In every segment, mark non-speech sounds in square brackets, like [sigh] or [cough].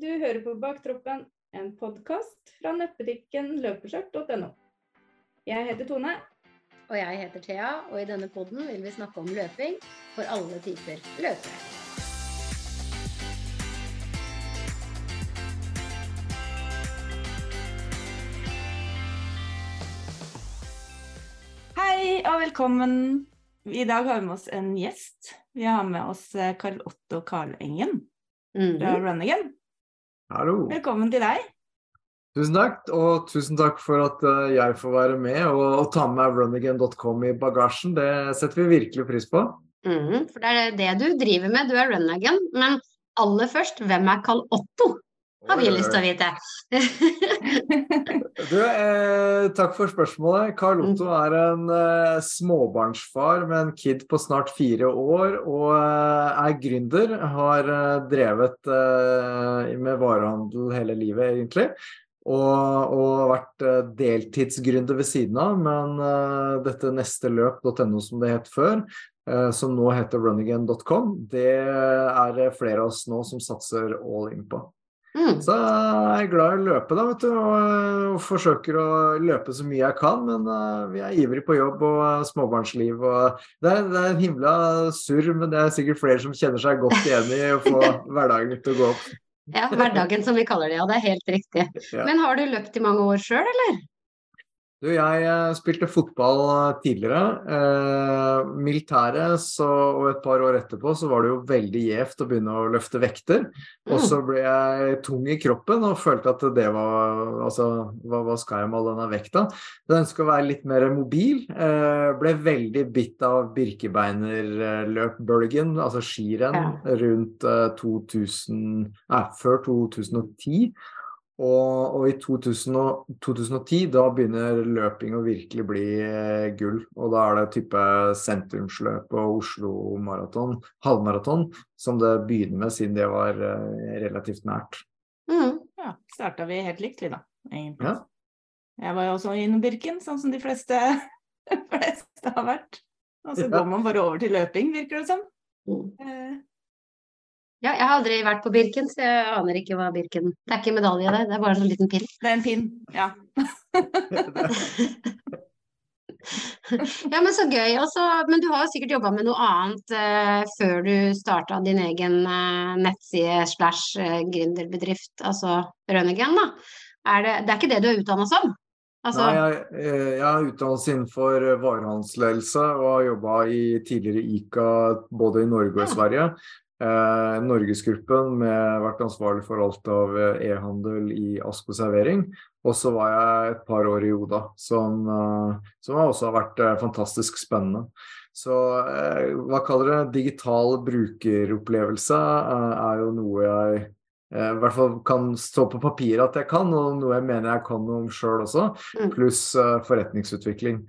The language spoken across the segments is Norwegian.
Du hører på Baktroppen, en podkast fra nettbutikken løpeskjørt.no. Jeg heter Tone. Og jeg heter Thea, og i denne podden vil vi snakke om løping for alle typer løpere. Hei og velkommen. I dag har vi med oss en gjest. Vi har med oss eh, Karl Otto Karlengen fra Mhm. Run Again. Hallo. Velkommen til deg. Tusen takk, og tusen takk for at eh, jeg får være med og, og ta med meg runagain.com i bagasjen. Det setter vi virkelig pris på. Mm, For det er det du driver med, du er runagent. Men aller først, hvem er Carl Otto? Har vi lyst til å vite. [laughs] Du, eh, takk for spørsmålet. Carl Otto er en eh, småbarnsfar med en kid på snart fire år og eh, er gründer. Har eh, drevet eh, med varehandel hele livet, egentlig. Og, og vært eh, deltidsgründer ved siden av, men dette nesteløp.no som det het før, som nå heter runagain.com, det er det flere av oss nå som satser all in på. Mm. Så jeg er glad i å løpe, da, vet du, og, og forsøker å løpe så mye jeg kan. Men uh, vi er ivrig på jobb og uh, småbarnsliv. Og det, er, det er en himla surr, men det er sikkert flere som kjenner seg godt igjen i å få [laughs] hverdagen til å gå opp. Ja, hverdagen som vi kaller det, ja. Det er helt riktig. Ja. Men har du løpt i mange år sjøl, eller? Du, jeg eh, spilte fotball eh, tidligere. Eh, militæret så, og et par år etterpå så var det jo veldig gjevt å begynne å løfte vekter. Og Mm. så ble jeg tung i kroppen og følte at det var Altså, hva, hva skal jeg med all denne vekta? Jeg ønska å være litt mer mobil. Eh, ble veldig bitt av birkebeinerløpbølgen, altså skirenn, rundt eh, 2000 Nei, før 2010. Og, og i 2000 og, 2010 da begynner løping å virkelig bli eh, gull. Og da er det type sentrumsløp og Oslo maraton, halvmaraton, som det begynner med, siden det var eh, relativt nært. Mm. Ja, starta vi helt likt, vi da, egentlig. Ja. Jeg var jo også innom Birken, sånn som de fleste, [laughs] fleste har vært. Og så Ja. går man bare over til løping, virker det som. Mm. Ja, jeg har aldri vært på Birken, så jeg aner ikke hva Birken Det er ikke medalje, det. Det er bare en sånn liten pinn. Det er en pinn, ja. [laughs] Ja, men så gøy. Også, men du har jo sikkert jobba med noe annet eh, før du starta din egen eh, nettside slash eh, gründerbedrift, altså Rønningen, da. Er det, det er ikke det du er utdanna som? Altså, Nei, jeg, eh, jeg har utdannelse innenfor eh, varehandelsledelse og har jobba i tidligere ICA både i Norge og Ja. Sverige. Eh, Norgesgruppen med vært ansvarlig for alt av eh, e-handel i Asko servering. Og så var jeg et par år i Oda, som, eh, som også har vært eh, fantastisk spennende. Så eh, hva kaller det? Digital brukeropplevelse eh, er jo noe jeg i hvert fall kan stå på papiret at jeg kan, og noe jeg mener jeg kan om sjøl også Mm. pluss forretningsutvikling.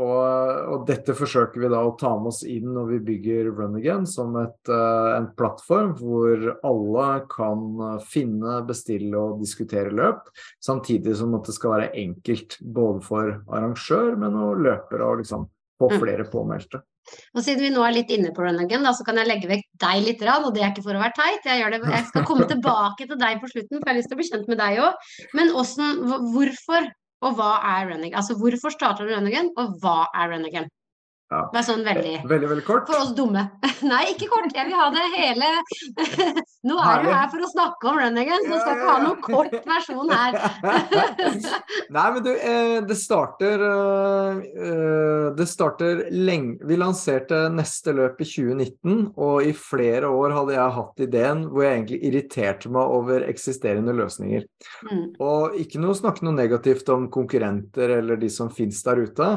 Og, og dette forsøker vi da å ta med oss inn når vi bygger Run Again som et, eh, en plattform hvor alle kan finne, bestille og diskutere løp, samtidig som at det skal være enkelt både for arrangør, men og løpere og liksom få Mm. flere påmeldte. og siden vi nå er litt inne på Rønningen, da, så kan jeg legge vekk deg litt, Rann, og det er ikke for å være teit. Jeg, det, jeg skal komme [laughs] tilbake til deg på slutten, for jeg har lyst til å bli kjent med deg òg. Men åssen, hvorfor og hva er Rønningen? Altså hvorfor starter du Rønningen, og hva er Rønningen? Ja. Er sånn veldig Veldig, veldig kort. For oss dumme. [laughs] Nei, ikke kort. Jeg vil ha det hele [laughs] Nå er du her for å snakke om Rønningen, så skal ikke ha noen kort versjon her. [laughs] Nei, men du, eh, det starter eh, eh, Det starter lenge Vi lanserte neste løp i 2019, og i flere år hadde jeg hatt ideen hvor jeg egentlig irriterte meg over eksisterende løsninger. Mm. Og ikke noe snakke noe negativt om konkurrenter eller de som finnes der ute,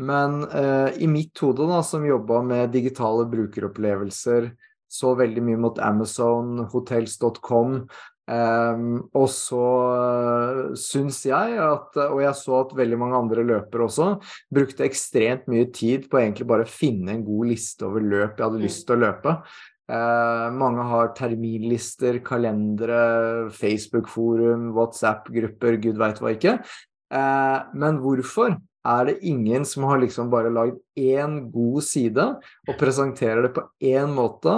men eh, i mitt hode, da, som jobba med digitale brukeropplevelser, så veldig mye mot Amazon, hotels.com, Um, og så uh, syns jeg at, og jeg så at veldig mange andre løpere også, brukte ekstremt mye tid på egentlig bare å finne en god liste over løp jeg hadde Mm. lyst til å løpe. Uh, mange har terminlister, kalendere, Facebook-forum, WhatsApp-grupper, gud veit hva ikke. Uh, men hvorfor er det ingen som har liksom bare lagd én god side og presenterer det på én måte?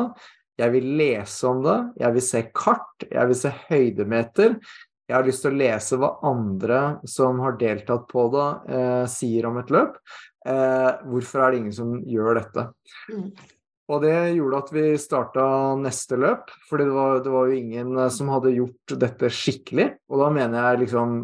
Jeg vil lese om det, jeg vil se kart, jeg vil se høydemeter. Jeg har lyst til å lese hva andre som har deltatt på det, eh, sier om et løp. Eh, hvorfor er det ingen som gjør dette? Og det gjorde at vi starta neste løp, fordi det var, det var, jo ingen eh, som hadde gjort dette skikkelig. Og da mener jeg liksom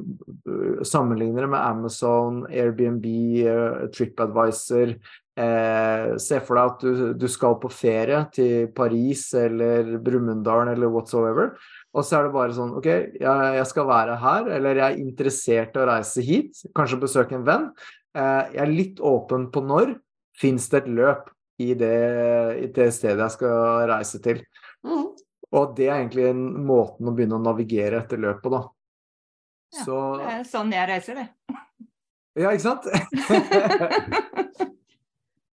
øh, Sammenligner det med Amazon, Airbnb, uh, TripAdvisor. Eh, se for deg at du, du, skal på ferie til Paris eller Brumunddal eller whatsoever. Og så er det bare sånn OK, jeg, jeg, skal være her, eller jeg er interessert i å reise hit. Kanskje besøke en venn. Eh, jeg er litt åpen på når. Fins det et løp? I det, i det stedet jeg skal reise til. Mm. Og det er egentlig en måten å begynne å navigere etter løpet, da. Ja, Så... det er sånn jeg reiser, det. Ja, ikke sant? [laughs]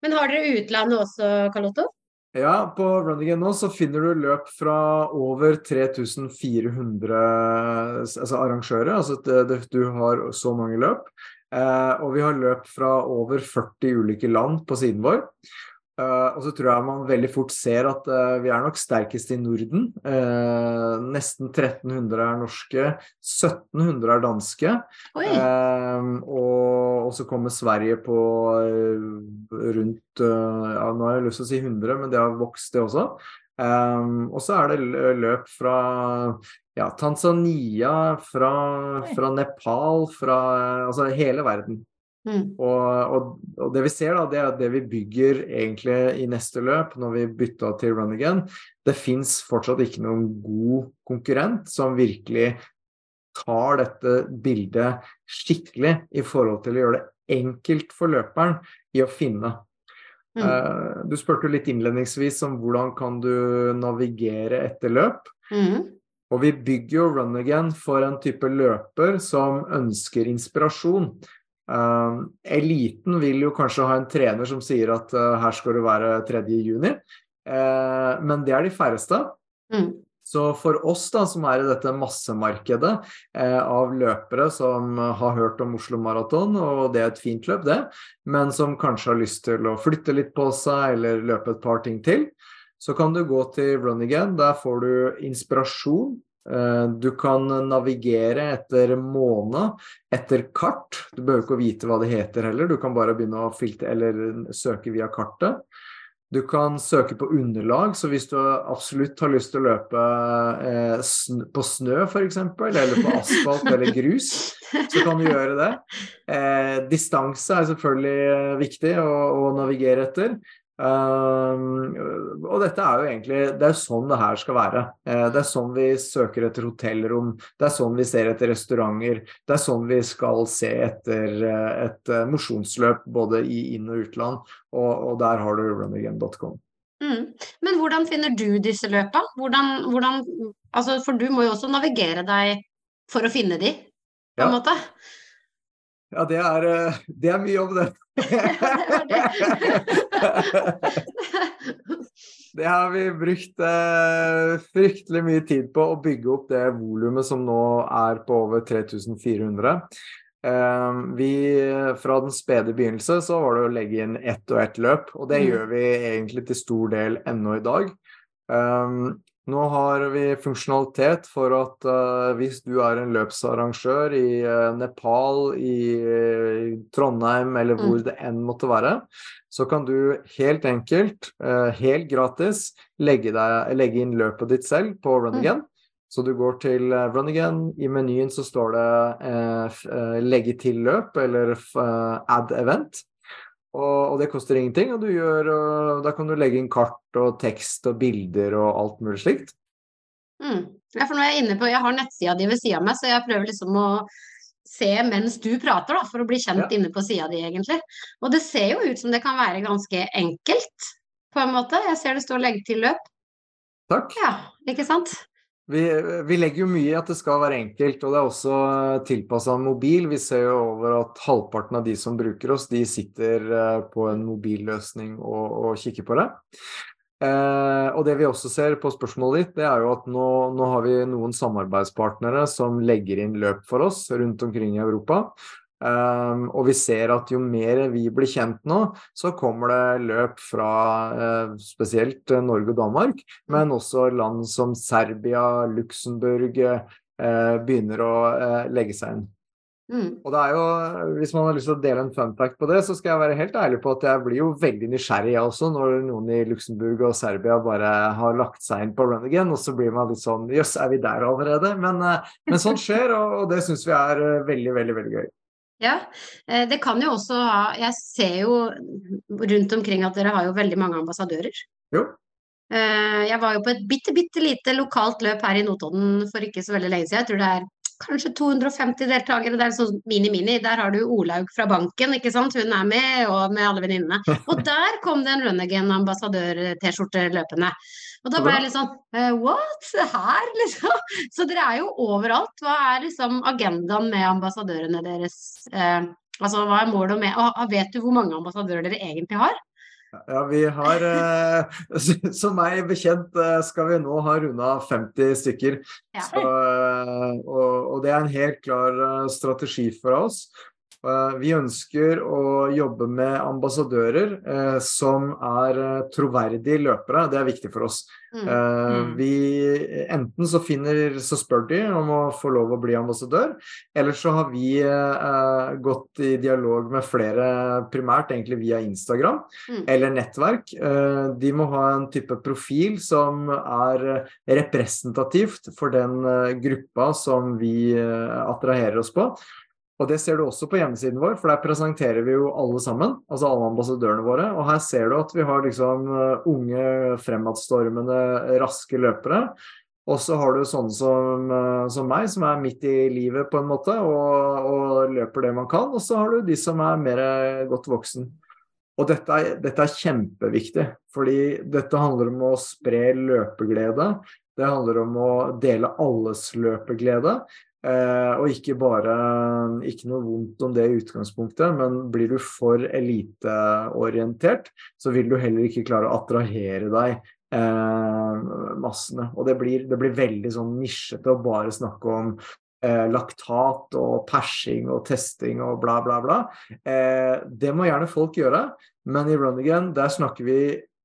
Men har dere utlandet også, Carlotto? Ja, på Running nå så finner du løp fra over 3400 altså arrangører. Altså det, det, du har så mange løp. Eh, og vi har løp fra over 40 ulike land på siden vår. Uh, og så tror jeg man veldig fort ser at uh, vi er nok sterkest i Norden. Uh, nesten 1300 er norske, 1700 er danske. og, så kommer Sverige på rundt ja, Nå har jeg lyst til å si 100, men det har vokst, det også. Um, og så er det løp fra ja, Tanzania, fra, fra Nepal, fra altså hele verden. Mm. Og, og, og, det vi ser, da, det er at det vi bygger egentlig i neste løp, når vi bytta til run again, det fins fortsatt ikke noen god konkurrent som virkelig tar dette bildet skikkelig i forhold til å gjøre det enkelt for løperen i å finne. Mm. Uh, du spurte litt innledningsvis om hvordan kan du navigere etter løp. Mm. Og vi bygger jo Run Again for en type løper som ønsker inspirasjon. Uh, eliten vil jo kanskje ha en trener som sier at uh, her skal du være 3. juni, uh, men det er de færreste. Mm. Så for oss da, som er i dette massemarkedet uh, av løpere som har hørt om Oslo Maraton, og det er et fint løp, det, men som kanskje har lyst til å flytte litt på seg eller løpe et par ting til, så kan du gå til Run Again. Der får du inspirasjon Eh, du kan navigere etter måne, etter kart. Du behøver ikke å vite hva det heter heller, du kan bare begynne å filte, eller søke via kartet. Du kan søke på underlag, så hvis du absolutt har lyst til å løpe eh, sn på snø f.eks., eller på asfalt eller [laughs] grus, så kan du gjøre det. Eh, distanse er selvfølgelig viktig å, å navigere etter. Um, og dette er jo egentlig Det er sånn det her skal være. Uh, det er sånn vi søker etter hotellrom, det er sånn vi ser etter restauranter. Det er sånn vi skal se etter uh, et uh, mosjonsløp både i inn- og utland, og, og der har du runagain.com. Mm. Men hvordan finner du disse løpa? Hvordan, hvordan, altså for du må jo også navigere deg for å finne de, på en måte? Ja, det er, det er mye jobb, det. [laughs] det [laughs] har vi brukt eh, fryktelig mye tid på å bygge opp det volumet som nå er på over 3400. Eh, vi, fra den spede begynnelse så var det å legge inn ett og ett løp, og det mm. gjør vi egentlig til stor del ennå i dag. Um, nå har vi funksjonalitet for at uh, hvis du er en løpsarrangør i uh, Nepal, i uh, Trondheim eller hvor mm. det enn måtte være, så kan du helt enkelt, helt gratis, legge, deg, legge, inn løpet ditt selv på Run mm. Mm. Så du går til Run Again, i menyen så står det 'legge til løp' eller 'add event'. Og, og, det koster ingenting, og, gjør, og, da kan du legge inn kart og tekst og bilder og alt mulig slikt. Mm. Ja, for nå er jeg inne på, jeg har nettsida di ved sida av meg, så jeg prøver liksom å se mens du prater, da, for å bli kjent ja. inne på sida di, egentlig. Og det ser jo ut som det kan være ganske enkelt, på en måte. Jeg ser det står 'legg til løp'. Takk. Ja, ikke sant? Vi, vi, legger jo mye i at det skal være enkelt, og det er også tilpassa mobil. Vi ser jo over at halvparten av de som bruker oss, de sitter eh, på en mobilløsning og, og kikker på det. Eh, og det vi også ser på spørsmålet ditt, det er jo at nå, nå, har vi noen samarbeidspartnere som legger inn løp for oss rundt omkring i Europa. Um, og vi ser at jo mer vi blir kjent nå, så kommer det løp fra uh, spesielt Norge og Danmark, men også land som Serbia, Luxembourg uh, begynner å uh, legge seg inn. Mm. Og det er jo, Hvis man har lyst til å dele en fun fact på det, så skal jeg være helt ærlig på at jeg blir jo veldig nysgjerrig jeg også, når noen i Luxembourg og Serbia bare har lagt seg inn på run og så blir man litt sånn Jøss, er vi der allerede? Men, eh, men sånt skjer, og, og det syns vi er eh, veldig, veldig, veldig gøy. Ja, eh, det kan jo også ha Jeg ser jo rundt omkring at dere har jo veldig mange ambassadører. Jo. Jeg var jo på et bitte, bitte lite lokalt løp her i Notodden for ikke så veldig lenge siden. Jeg tror det er kanskje 250 deltakere. Det er sånn mini-mini. Der har du Olaug fra banken, ikke sant. Hun er med, og med alle venninnene. [laughs] Og der kom det en Run Again-ambassadør-T-skjorte løpende. Og da ble jeg litt sånn uh, What? Her, [laughs] liksom? Så dere er jo overalt. Hva er liksom agendaen med ambassadørene deres? Uh, altså, hva er målet med Og vet du hvor mange ambassadører dere egentlig har? Ja, vi har eh, [laughs] Som meg bekjent eh, skal vi nå ha runda 50 stykker. Ja. Så, eh, og, og, det er en helt klar strategi for oss. Eh, vi ønsker å jobbe med ambassadører eh, som er eh, troverdige løpere. Det er viktig for oss. Mm. Mm. Vi, enten så, finner, så spør de om å få lov å bli ambassadør, eller så har vi gått i dialog med flere, primært egentlig via Instagram mm. eller nettverk. De må ha en type profil som er representativt for den gruppa som vi attraherer oss på. Og det ser du også på hjemmesiden vår, for der presenterer vi jo alle sammen, altså alle ambassadørene våre. Og her ser du at vi har liksom eh, unge, fremadstormende, raske løpere. Og så har du sånne som, eh, som, meg, som er midt i livet på en måte, og, og, løper det man kan. Og så har du de som er mer godt voksen. Og dette er, dette er kjempeviktig, fordi dette handler om å spre løpeglede. Det handler om å dele alles løpeglede. Eh, og ikke bare Ikke noe vondt om det i utgangspunktet, men blir du for eliteorientert, så vil du heller ikke klare å attrahere deg eh, massene. Og det blir, det blir veldig sånn nisjete å bare snakke om eh, laktat og persing og testing og bla, bla, bla. Eh, det må gjerne folk gjøre, men i Run Again der snakker vi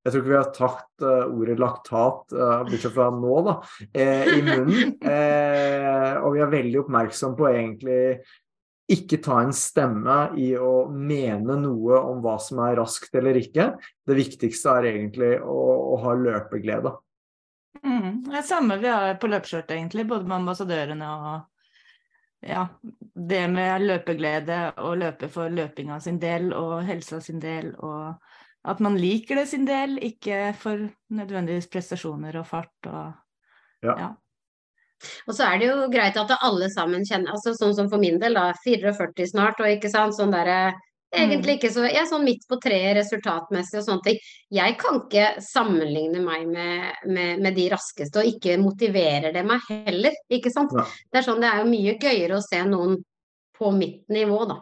jeg tror ikke vi har tatt uh, ordet laktat, uh, bortsett fra nå, da, eh, i munnen. [laughs] Eh, og vi er veldig oppmerksom på egentlig ikke ta en stemme i å mene noe om hva som er raskt eller ikke. Det viktigste er egentlig å, å ha løpeglede. Mm, det er samme vi har på løpeskjørt, egentlig, både med ambassadørene og ja, det med løpeglede og løpe for løpinga sin del og helsa sin del og at man liker det sin del, ikke for nødvendigvis prestasjoner og fart og ja. ja. Og så er det jo greit at alle sammen kjenner altså Sånn som for min del, da. 44 snart, og ikke sant. Sånn derre Egentlig mm. ikke så Jeg er sånn midt på treet resultatmessig og sånne ting. Jeg kan ikke sammenligne meg med, med, med de raskeste, og ikke motiverer det meg heller, ikke sant. Ja. Det er sånn det er jo mye gøyere å se noen på mitt nivå, da.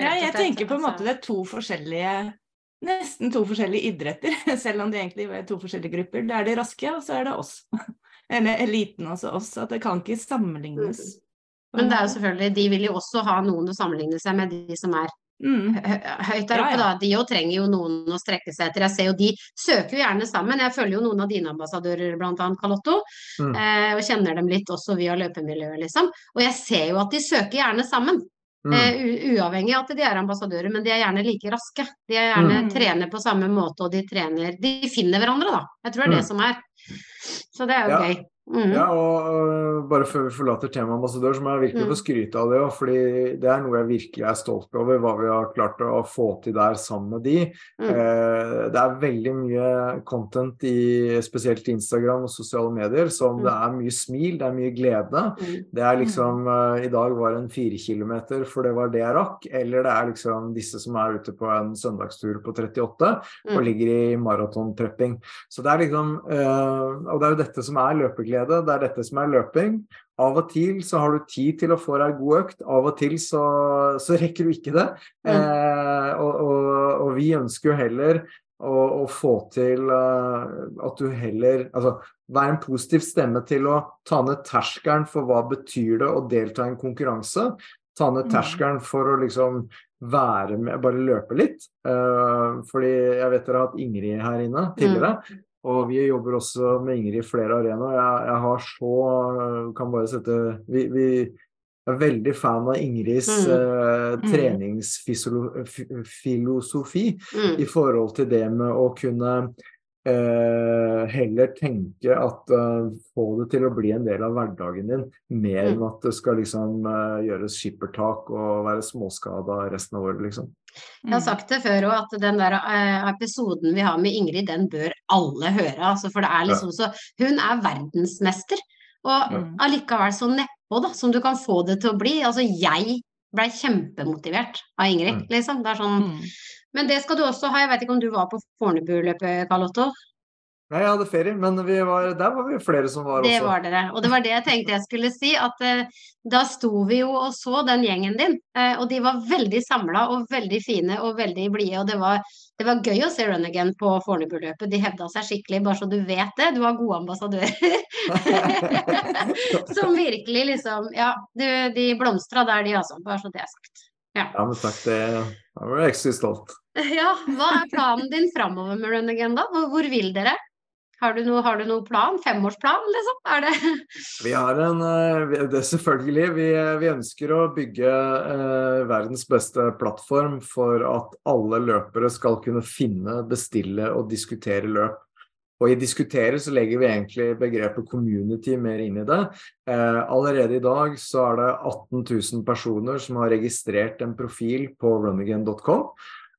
Ja, jeg tenker på en måte altså. det er to forskjellige nesten to forskjellige idretter, [laughs] selv om det egentlig er to forskjellige grupper. Det er de raske, og så er det oss. [laughs] Eller eliten, også oss. At det kan ikke sammenlignes. Mm. Men det er jo selvfølgelig, de vil jo også ha noen å sammenligne seg med, de som er mm. høyt der oppe. Ja, ja. Da. De òg trenger jo noen å strekke seg etter. Jeg ser jo de søker jo gjerne sammen. Jeg følger jo noen av dine ambassadører, bl.a. Calotto. Mm. Eh, og kjenner dem litt også via løpemiljøet, liksom. Og jeg ser jo at de søker gjerne sammen. Mm. Uh, uavhengig av at de er ambassadører, men de er gjerne like raske. De er gjerne mm. trener på samme måte, og de trener De finner hverandre, da. Jeg tror det er det mm. som er. Så det er jo ja. gøy. Mm. Ja, og bare før vi forlater temaet ambassadør, så må jeg virkelig mm. få skryte av det òg. fordi det er noe jeg virkelig er stolt over, hva vi har klart å få til der sammen med de. Mm. Uh, det er veldig mye content i spesielt Instagram og sosiale medier som det er mye smil, det er mye glede. Det er liksom uh, I dag var det en fire kilometer, for det var det jeg rakk. Eller det er liksom disse som er ute på en søndagstur på 38 og ligger i maratontrepping, Så det er liksom Og det er jo dette som er løpeglede glede. Det er dette som er løping. Av og til så har du tid til å få deg god økt, av og til så, så rekker du ikke det. Mm. Eh, og, og, og, vi ønsker jo heller å, å få til uh, at du heller Altså være en positiv stemme til å ta ned terskelen for hva betyr det å delta i en konkurranse. ta ned Mm. terskelen for å liksom være med, bare løpe litt. Uh, fordi jeg vet dere har hatt Ingrid her inne tidligere. Og vi jobber også med Ingrid i flere arenaer. Jeg, jeg har så Kan bare sette Vi, vi er veldig fan av Ingrids Mm. eh, Mm. treningsfilosofi Mm. i forhold til det med å kunne eh, heller tenke at eh, få det til å bli en del av hverdagen din, mer Mm. enn at det skal liksom eh, gjøres skippertak og være småskada resten av året, liksom. Jeg har sagt det før òg, at den der eh, episoden vi har med Ingrid, den bør alle høre. Altså, for det er liksom så Hun er verdensmester, og allikevel så nedpå, da, som du kan få det til å bli. Altså, jeg blei kjempemotivert av Ingrid, Mm. liksom. Det er sånn Mm. Men det skal du også ha. Jeg vet ikke om du var på Fornebu-løpet, Karl Otto? Nei, jeg hadde ferie, men vi var, der var vi flere som var Det også. var dere. Og det var det jeg tenkte jeg skulle si, at eh, da sto vi jo og så den gjengen din. Eh, og de var veldig samla og veldig fine og veldig blide. Og det var, det var gøy å se Run Again på Fornebu-løpet. De hevda seg skikkelig, bare så du vet det. Du har gode ambassadører. [laughs] Som virkelig liksom Ja, du, de blomstra der, de altså. Bare så det er sagt. Ja, men takk, det da var jeg ekstra stolt. [laughs] Ja, hva er planen din framover med Run Again, da? Hvor, hvor vil dere? Har du noe, har du noen plan? Femårsplan, liksom? Er det Vi har en eh, det er Selvfølgelig. Vi, vi ønsker å bygge eh, verdens beste plattform for at alle løpere skal kunne finne, bestille og diskutere løp. Og i diskutere så legger vi egentlig begrepet community mer inn i det. Eh, allerede i dag så er det 18 000 personer som har registrert en profil på runagain.com.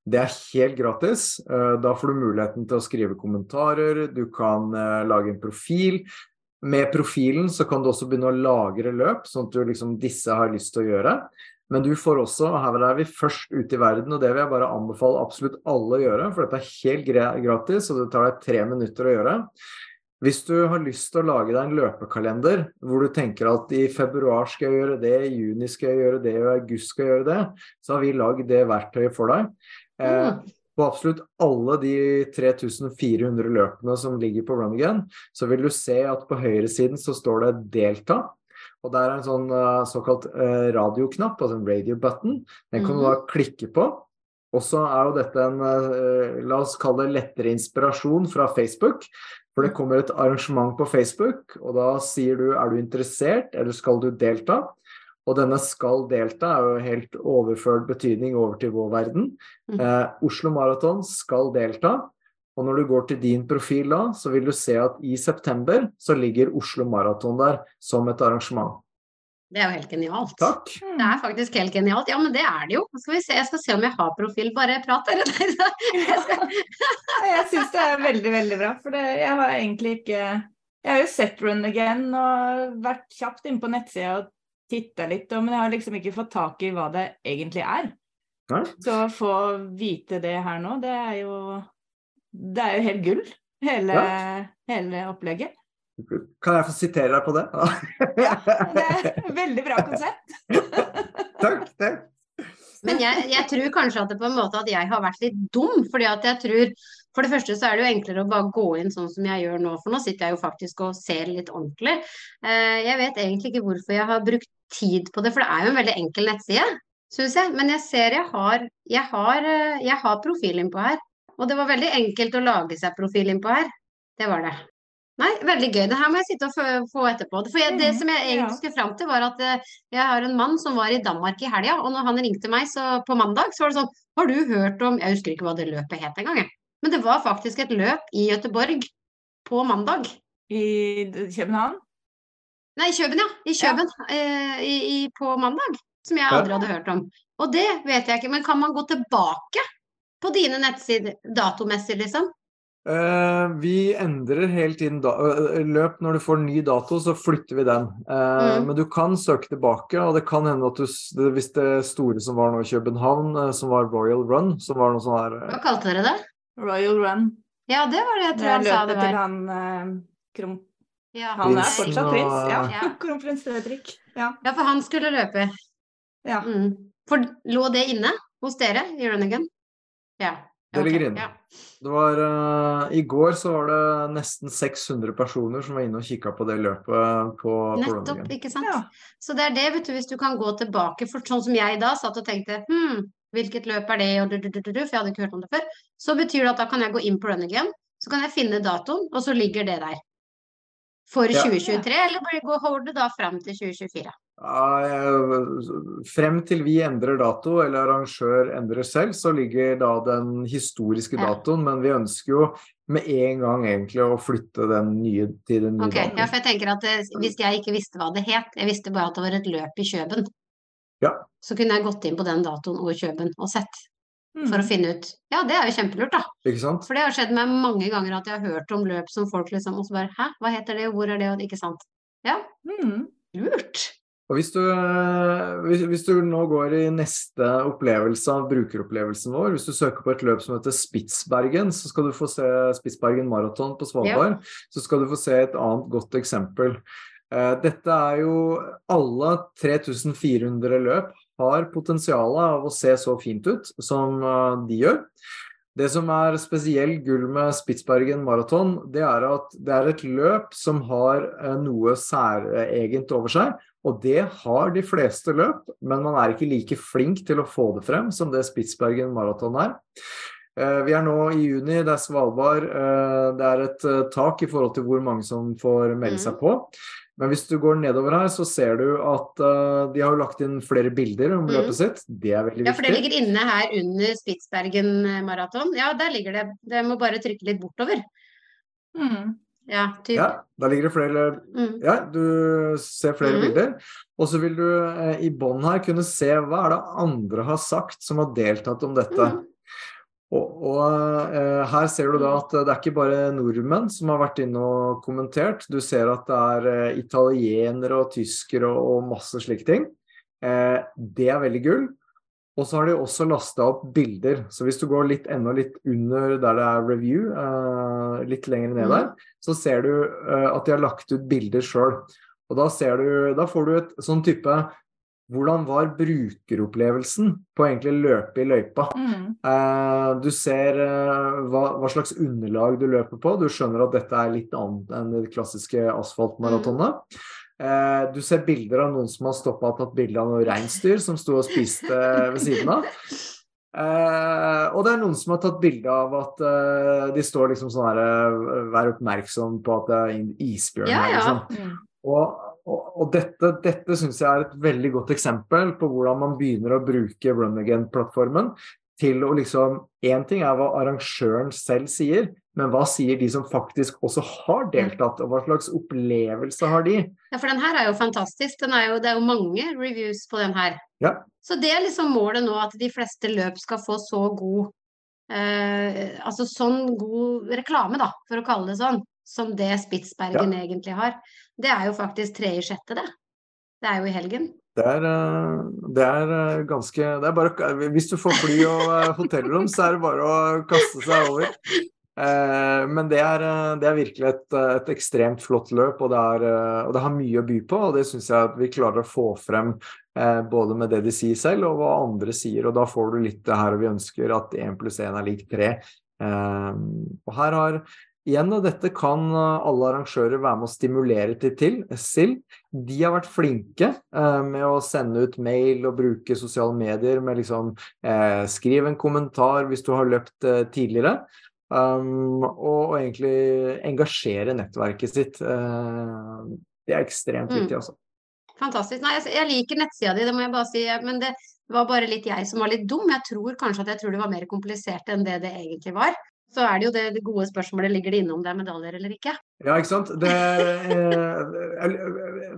Det er helt gratis. Eh, Da får du muligheten til å skrive kommentarer, du kan eh, lage en profil. Med profilen så kan du også begynne å lagre løp, sånn at du liksom disse har lyst til å gjøre. Men du får også, og her er vi først ute i verden, og det vil jeg bare anbefale absolutt alle å gjøre, for dette er helt gratis, og det tar deg tre minutter å gjøre. Hvis du har lyst til å lage deg en løpekalender hvor du tenker at i februar skal jeg gjøre det, i juni skal jeg gjøre det, og i august skal jeg gjøre det, så har vi lagd det verktøyet for deg. Eh, Mm. på absolutt alle de 3400 løpene som ligger på Run Again, så vil du se at på høyresiden så står det 'delta'. Og der er en sånn eh, såkalt eh, radioknapp, altså en radio button. Den kan du da klikke på. Og så er jo dette en, la oss kalle det lettere inspirasjon fra Facebook. For det kommer et arrangement på Facebook, og da sier du er du interessert, eller skal du delta? Og denne 'skal delta' er jo helt overført betydning over til vår verden. Mm. Eh, Oslo Maraton skal delta. Og når du går til din profil da, så vil du se at i september så ligger Oslo Maraton der som et arrangement. Det er jo helt genialt. Takk. Det er faktisk helt genialt. Ja, men det er det jo. Skal vi se, jeg skal se om jeg har profil. Bare prat, dere. [laughs] Jeg syns det er veldig, veldig bra. For det, jeg har egentlig ikke Jeg har jo sett Run Again og vært kjapt inne på nettsida og titta litt, men jeg har liksom ikke fått tak i hva det egentlig er. Nei? Så å få vite det her nå, det er jo Det er jo helt gull, hele, Ja. hele opplegget. Kan jeg få sitere deg på det? Ja, det er et veldig bra konsept. [laughs] takk, takk. Men jeg, jeg tror kanskje at det på en måte at jeg har vært litt dum. fordi at jeg tror For det første så er det jo enklere å bare gå inn sånn som jeg gjør nå, for nå sitter jeg jo faktisk og ser litt ordentlig. Eh, Jeg vet egentlig ikke hvorfor jeg har brukt tid på det, for det er jo en veldig enkel nettside, syns jeg. Men jeg ser jeg har, jeg har, eh, jeg har profil innpå her. Og det var veldig enkelt å lage seg profil innpå her. Det var det. Nei, veldig gøy. Det her må jeg sitte og få- etterpå. For jeg, det Mhm, som jeg egentlig skulle fram til, var at eh, jeg har en mann som var i Danmark i helga, og når han ringte meg så på mandag, så var det sånn Har du hørt om Jeg husker ikke hva det løpet het engang, jeg. Men det var faktisk et løp i Göteborg på mandag. I København. Nei, i Kjøben, ja. I Kjøben ja. i, i, på mandag. Som jeg aldri hadde hørt om. Og det vet jeg ikke. Men kan man gå tilbake på dine nettsider datomessig, liksom? Uh, vi endrer hele tiden da eh, løp. Når du får ny dato, så flytter vi den. Uh, Mm. Men du kan søke tilbake, og det kan hende at du Hvis det store som var nå i København, eh, som var Royal Run, som var noe sånn her eh, Hva kalte dere det? Royal Run. Ja, det var det jeg tror han sa det løpet til han uh, krom... Ja, Han er fortsatt prins, ja. Ja. [laughs] Kronprins Fredrik. Ja. ja, for han skulle løpe. ja. Mm. For lå det inne hos dere i Runnigan? Ja. Det Okay, Ok. Ja. Det var, uh, I går så var det nesten 600 personer som var inne og kikka på det løpet på, på Nettopp, på ikke sant. Ja. Så det er det, vet du, hvis du kan gå tilbake, for sånn som jeg da satt og tenkte hm, hvilket løp er det, og du, du, du, du, du, for jeg hadde ikke hørt om det før, så betyr det at da kan jeg gå inn på Run Again, så kan jeg finne datoen, og så ligger det der. For Ja. 2023, eller går det da fram til 2024? Ja, frem til vi endrer dato, eller arrangør endrer selv, så ligger da den historiske Ja. datoen, men vi ønsker jo med en gang egentlig å flytte den nye til den nye Ok, ja, for jeg tenker at eh, hvis jeg ikke visste hva det het, jeg visste bare at det var et løp i Kjøben, Ja. så kunne jeg gått inn på den datoen og Kjøben og sett. For å finne ut. Ja, det er jo kjempelurt da. Ikke sant? For det har skjedd meg mange ganger at jeg har hørt om løp som folk liksom, og så bare, hæ, hva heter det, hvor er det, og ikke sant? Ja. Mm. Lurt. Og hvis du, hvis, hvis du nå går i neste opplevelse av brukeropplevelsen vår, hvis du søker på et løp som heter Spitsbergen, så skal du få se Spitsbergen maraton på Svalbard. Så skal du få se et annet godt eksempel. Eh, Dette er jo Alle 3400 løp har potensialet av å se så fint ut som eh, de gjør. Det som er spesielt gull med Spitsbergen maraton, det er at det er et løp som har eh, noe særegent over seg. Og det har de fleste løp, men man er ikke like flink til å få det frem som det Spitsbergen maraton er. Eh, Vi er nå i juni, det er Svalbard. Det er et tak i forhold til hvor mange som får melde seg på. Men hvis du går nedover her, så ser du at uh, de har lagt inn flere bilder om løpet løpet sitt. Det er veldig viktig. Ja, for det ligger inne her under Spitsbergen eh, maraton. Ja, der ligger det. Det må bare trykke litt bortover. Mm. Ja, typ. Ja, der ligger det flere Mm. Ja, du ser flere Mhm. bilder. Og så vil du eh, i bånn her kunne se hva er det andre har sagt som har deltatt om dette. Og, og eh, her ser du da at det er ikke bare nordmenn som har vært inne og kommentert. Du ser at det er eh, italienere og tyskere og, og masse slike ting. Eh, det er veldig gull. Og så har de også lasta opp bilder. Så hvis du går litt enda litt under der det er review, eh, litt lenger ned der, så ser du eh, at de har lagt ut bilder sjøl. Og da, ser du, da får du et sånn type Hvordan var brukeropplevelsen på egentlig løpe i løypa? Mm. Eh, du ser eh, hva, hva slags underlag du løper på. Du skjønner at dette er litt annet enn det klassiske asfaltmaratonet. Eh, du ser bilder av noen som har stoppa og tatt bilde av noen reinsdyr som sto og spiste ved siden av. Uh, og det er noen som har tatt bilde av at uh, de står liksom sånn her eh, Vær oppmerksom på at det er isbjørn Ja, her, ja. liksom. Mm. Og, og, dette, dette syns jeg er et veldig godt eksempel på hvordan man begynner å bruke Run Again-plattformen til å liksom Én ting er hva arrangøren selv sier, men hva sier de som faktisk også har deltatt, og hva slags opplevelse har de? Ja, for den her er jo fantastisk. Den er jo, det er jo mange reviews på den her. Ja. Så det er liksom målet nå, at de fleste løp skal få så god eh, Altså sånn god reklame, da, for å kalle det sånn, som det Spitsbergen egentlig har. Det er jo faktisk tre i sjette, det. Det er jo i helgen. Det er, eh, det er eh, ganske det er bare, Hvis du får fly og eh, hotellrom, så er det bare å kaste seg over. Men det er, det er virkelig et, et ekstremt flott løp, og det, er, og det har mye å by på. Og det syns jeg at vi klarer å få frem både med det de sier selv, og hva andre sier. Og da får du litt det her vi ønsker, at én pluss én er lik tre. Og her har Igjen, dette kan eh, alle arrangører være med å stimulere til, til SIL. De har vært flinke eh, med å sende ut mail og bruke sosiale medier med liksom eh, Skriv en kommentar hvis du har løpt eh, tidligere. Um, og, og egentlig engasjere nettverket sitt. Eh, det er ekstremt Mm. viktig, altså. Fantastisk. Nei, jeg, jeg liker nettsida di, det må jeg bare si. Men det var bare litt jeg som var litt dum. Jeg tror kanskje at jeg tror det var mer komplisert enn det det egentlig var. Så er det jo det, det gode spørsmålet, ligger det inne om det er medaljer eller ikke? Ja, ikke sant. Det, eh,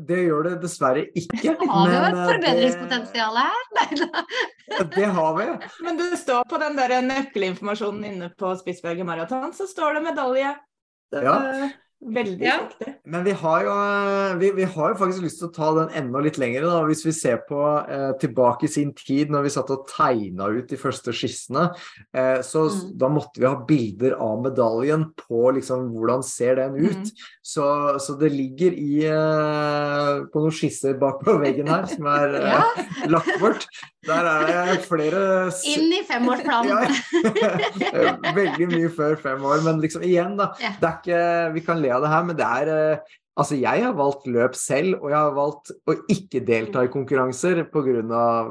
det gjør det dessverre ikke. [laughs] Har vi jo et eh, forbedringspotensial her? [laughs] Nei da. Det, det har vi. Men det står på den der nøkkelinformasjonen inne på Spitsbergen Maraton, så står det medalje. Det, Ja. Veldig Ja. sakte. Men vi har, jo, vi, vi har jo faktisk lyst til å ta den enda litt lenger, da, hvis vi ser på eh, tilbake i sin tid, når vi satt og tegna ut de første skissene. Eh, så Mm. da måtte vi ha bilder av medaljen på liksom, hvordan ser den ut. Mm. Så, så det ligger i eh, på noen skisser bak på veggen her som er [laughs] eh, Ja. lagt bort. Der er det flere Inn i femårsplanen. ja. [laughs] Veldig mye før fem år, men liksom igjen, da. Ja. Det er ikke, vi kan le av det her, men det er eh, Altså, jeg har valgt løp selv, og jeg har valgt å ikke delta i konkurranser pga.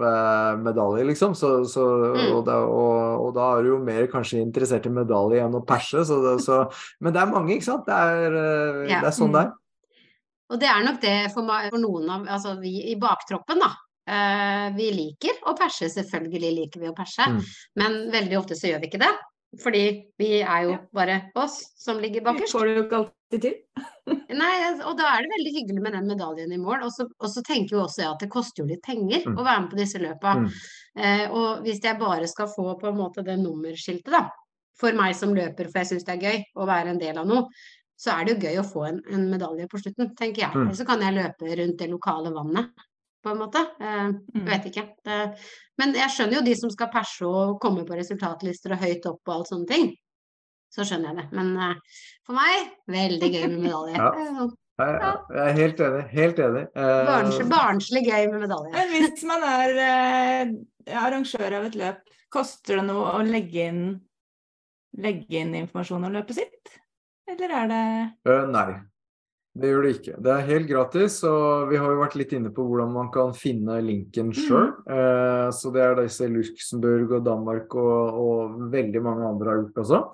Uh, medalje, liksom. Så, så, Mm. og, da, og, og da er du jo mer kanskje interessert i medalje enn å perse. Så, det- så, men det er mange, ikke sant? Det er, uh, Ja. det er sånn det er. Og det er nok det for, meg, for noen av altså vi i baktroppen, da. Uh, vi liker å perse, selvfølgelig liker vi å perse, Mm. men veldig ofte så gjør vi ikke det. Fordi vi er jo Ja. bare oss som ligger bakerst. Vi får det jo ikke alltid til. [laughs] Nei, og da er det veldig hyggelig med den medaljen i mål. Og så, og så tenker jo også jeg at det koster jo litt penger Mm. å være med på disse løpa. Mm. Eh, og hvis jeg bare skal få på en måte det nummerskiltet, da, for meg som løper, for jeg syns det er gøy å være en del av noe, så er det jo gøy å få en, en medalje på slutten, tenker jeg. Mm. Så kan jeg løpe rundt det lokale vannet, på en måte. Eh, Mm. jeg vet ikke. Det, men jeg skjønner jo de som skal perse og komme på resultatlister og høyt opp og alt sånne ting. Så skjønner jeg det. Men uh, for meg, veldig gøy med medalje. Ja. Ja. Jeg, er helt enig. Helt enig. Eh, Barnslig, barnslig gøy med medalje. Men hvis man er eh, arrangør av et løp, koster det noe å legge inn, legge inn informasjon om løpet sitt? Eller er det Eh, nei, det gjør det ikke. Det er helt gratis, og vi har jo vært litt inne på hvordan man kan finne linken sjøl. Eh, så det er disse Luxembourg og Danmark og, og veldig mange andre har gjort også.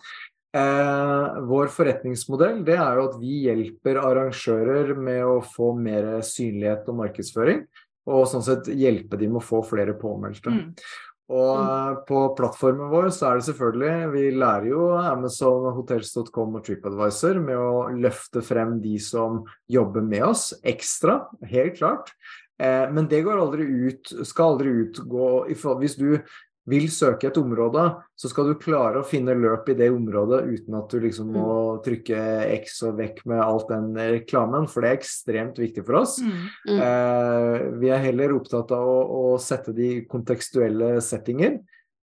Eh, vår forretningsmodell det er jo at vi hjelper arrangører med å få mer synlighet og markedsføring. Og sånn sett hjelpe dem med å få flere påmeldte. mm. Og mm. på plattformen vår så er det selvfølgelig Vi lærer jo Amazon, Hotels.com og TripAdvisor med å løfte frem de som jobber med oss ekstra, helt klart. Eh, men det går aldri ut, skal aldri utgå Hvis du vil søke et område, så skal du klare å finne løp i det området uten at du liksom må trykke X og vekk med alt den reklamen, for det er ekstremt viktig for oss. Mm. Mm. Eh, vi er heller opptatt av å, å sette de kontekstuelle settinger.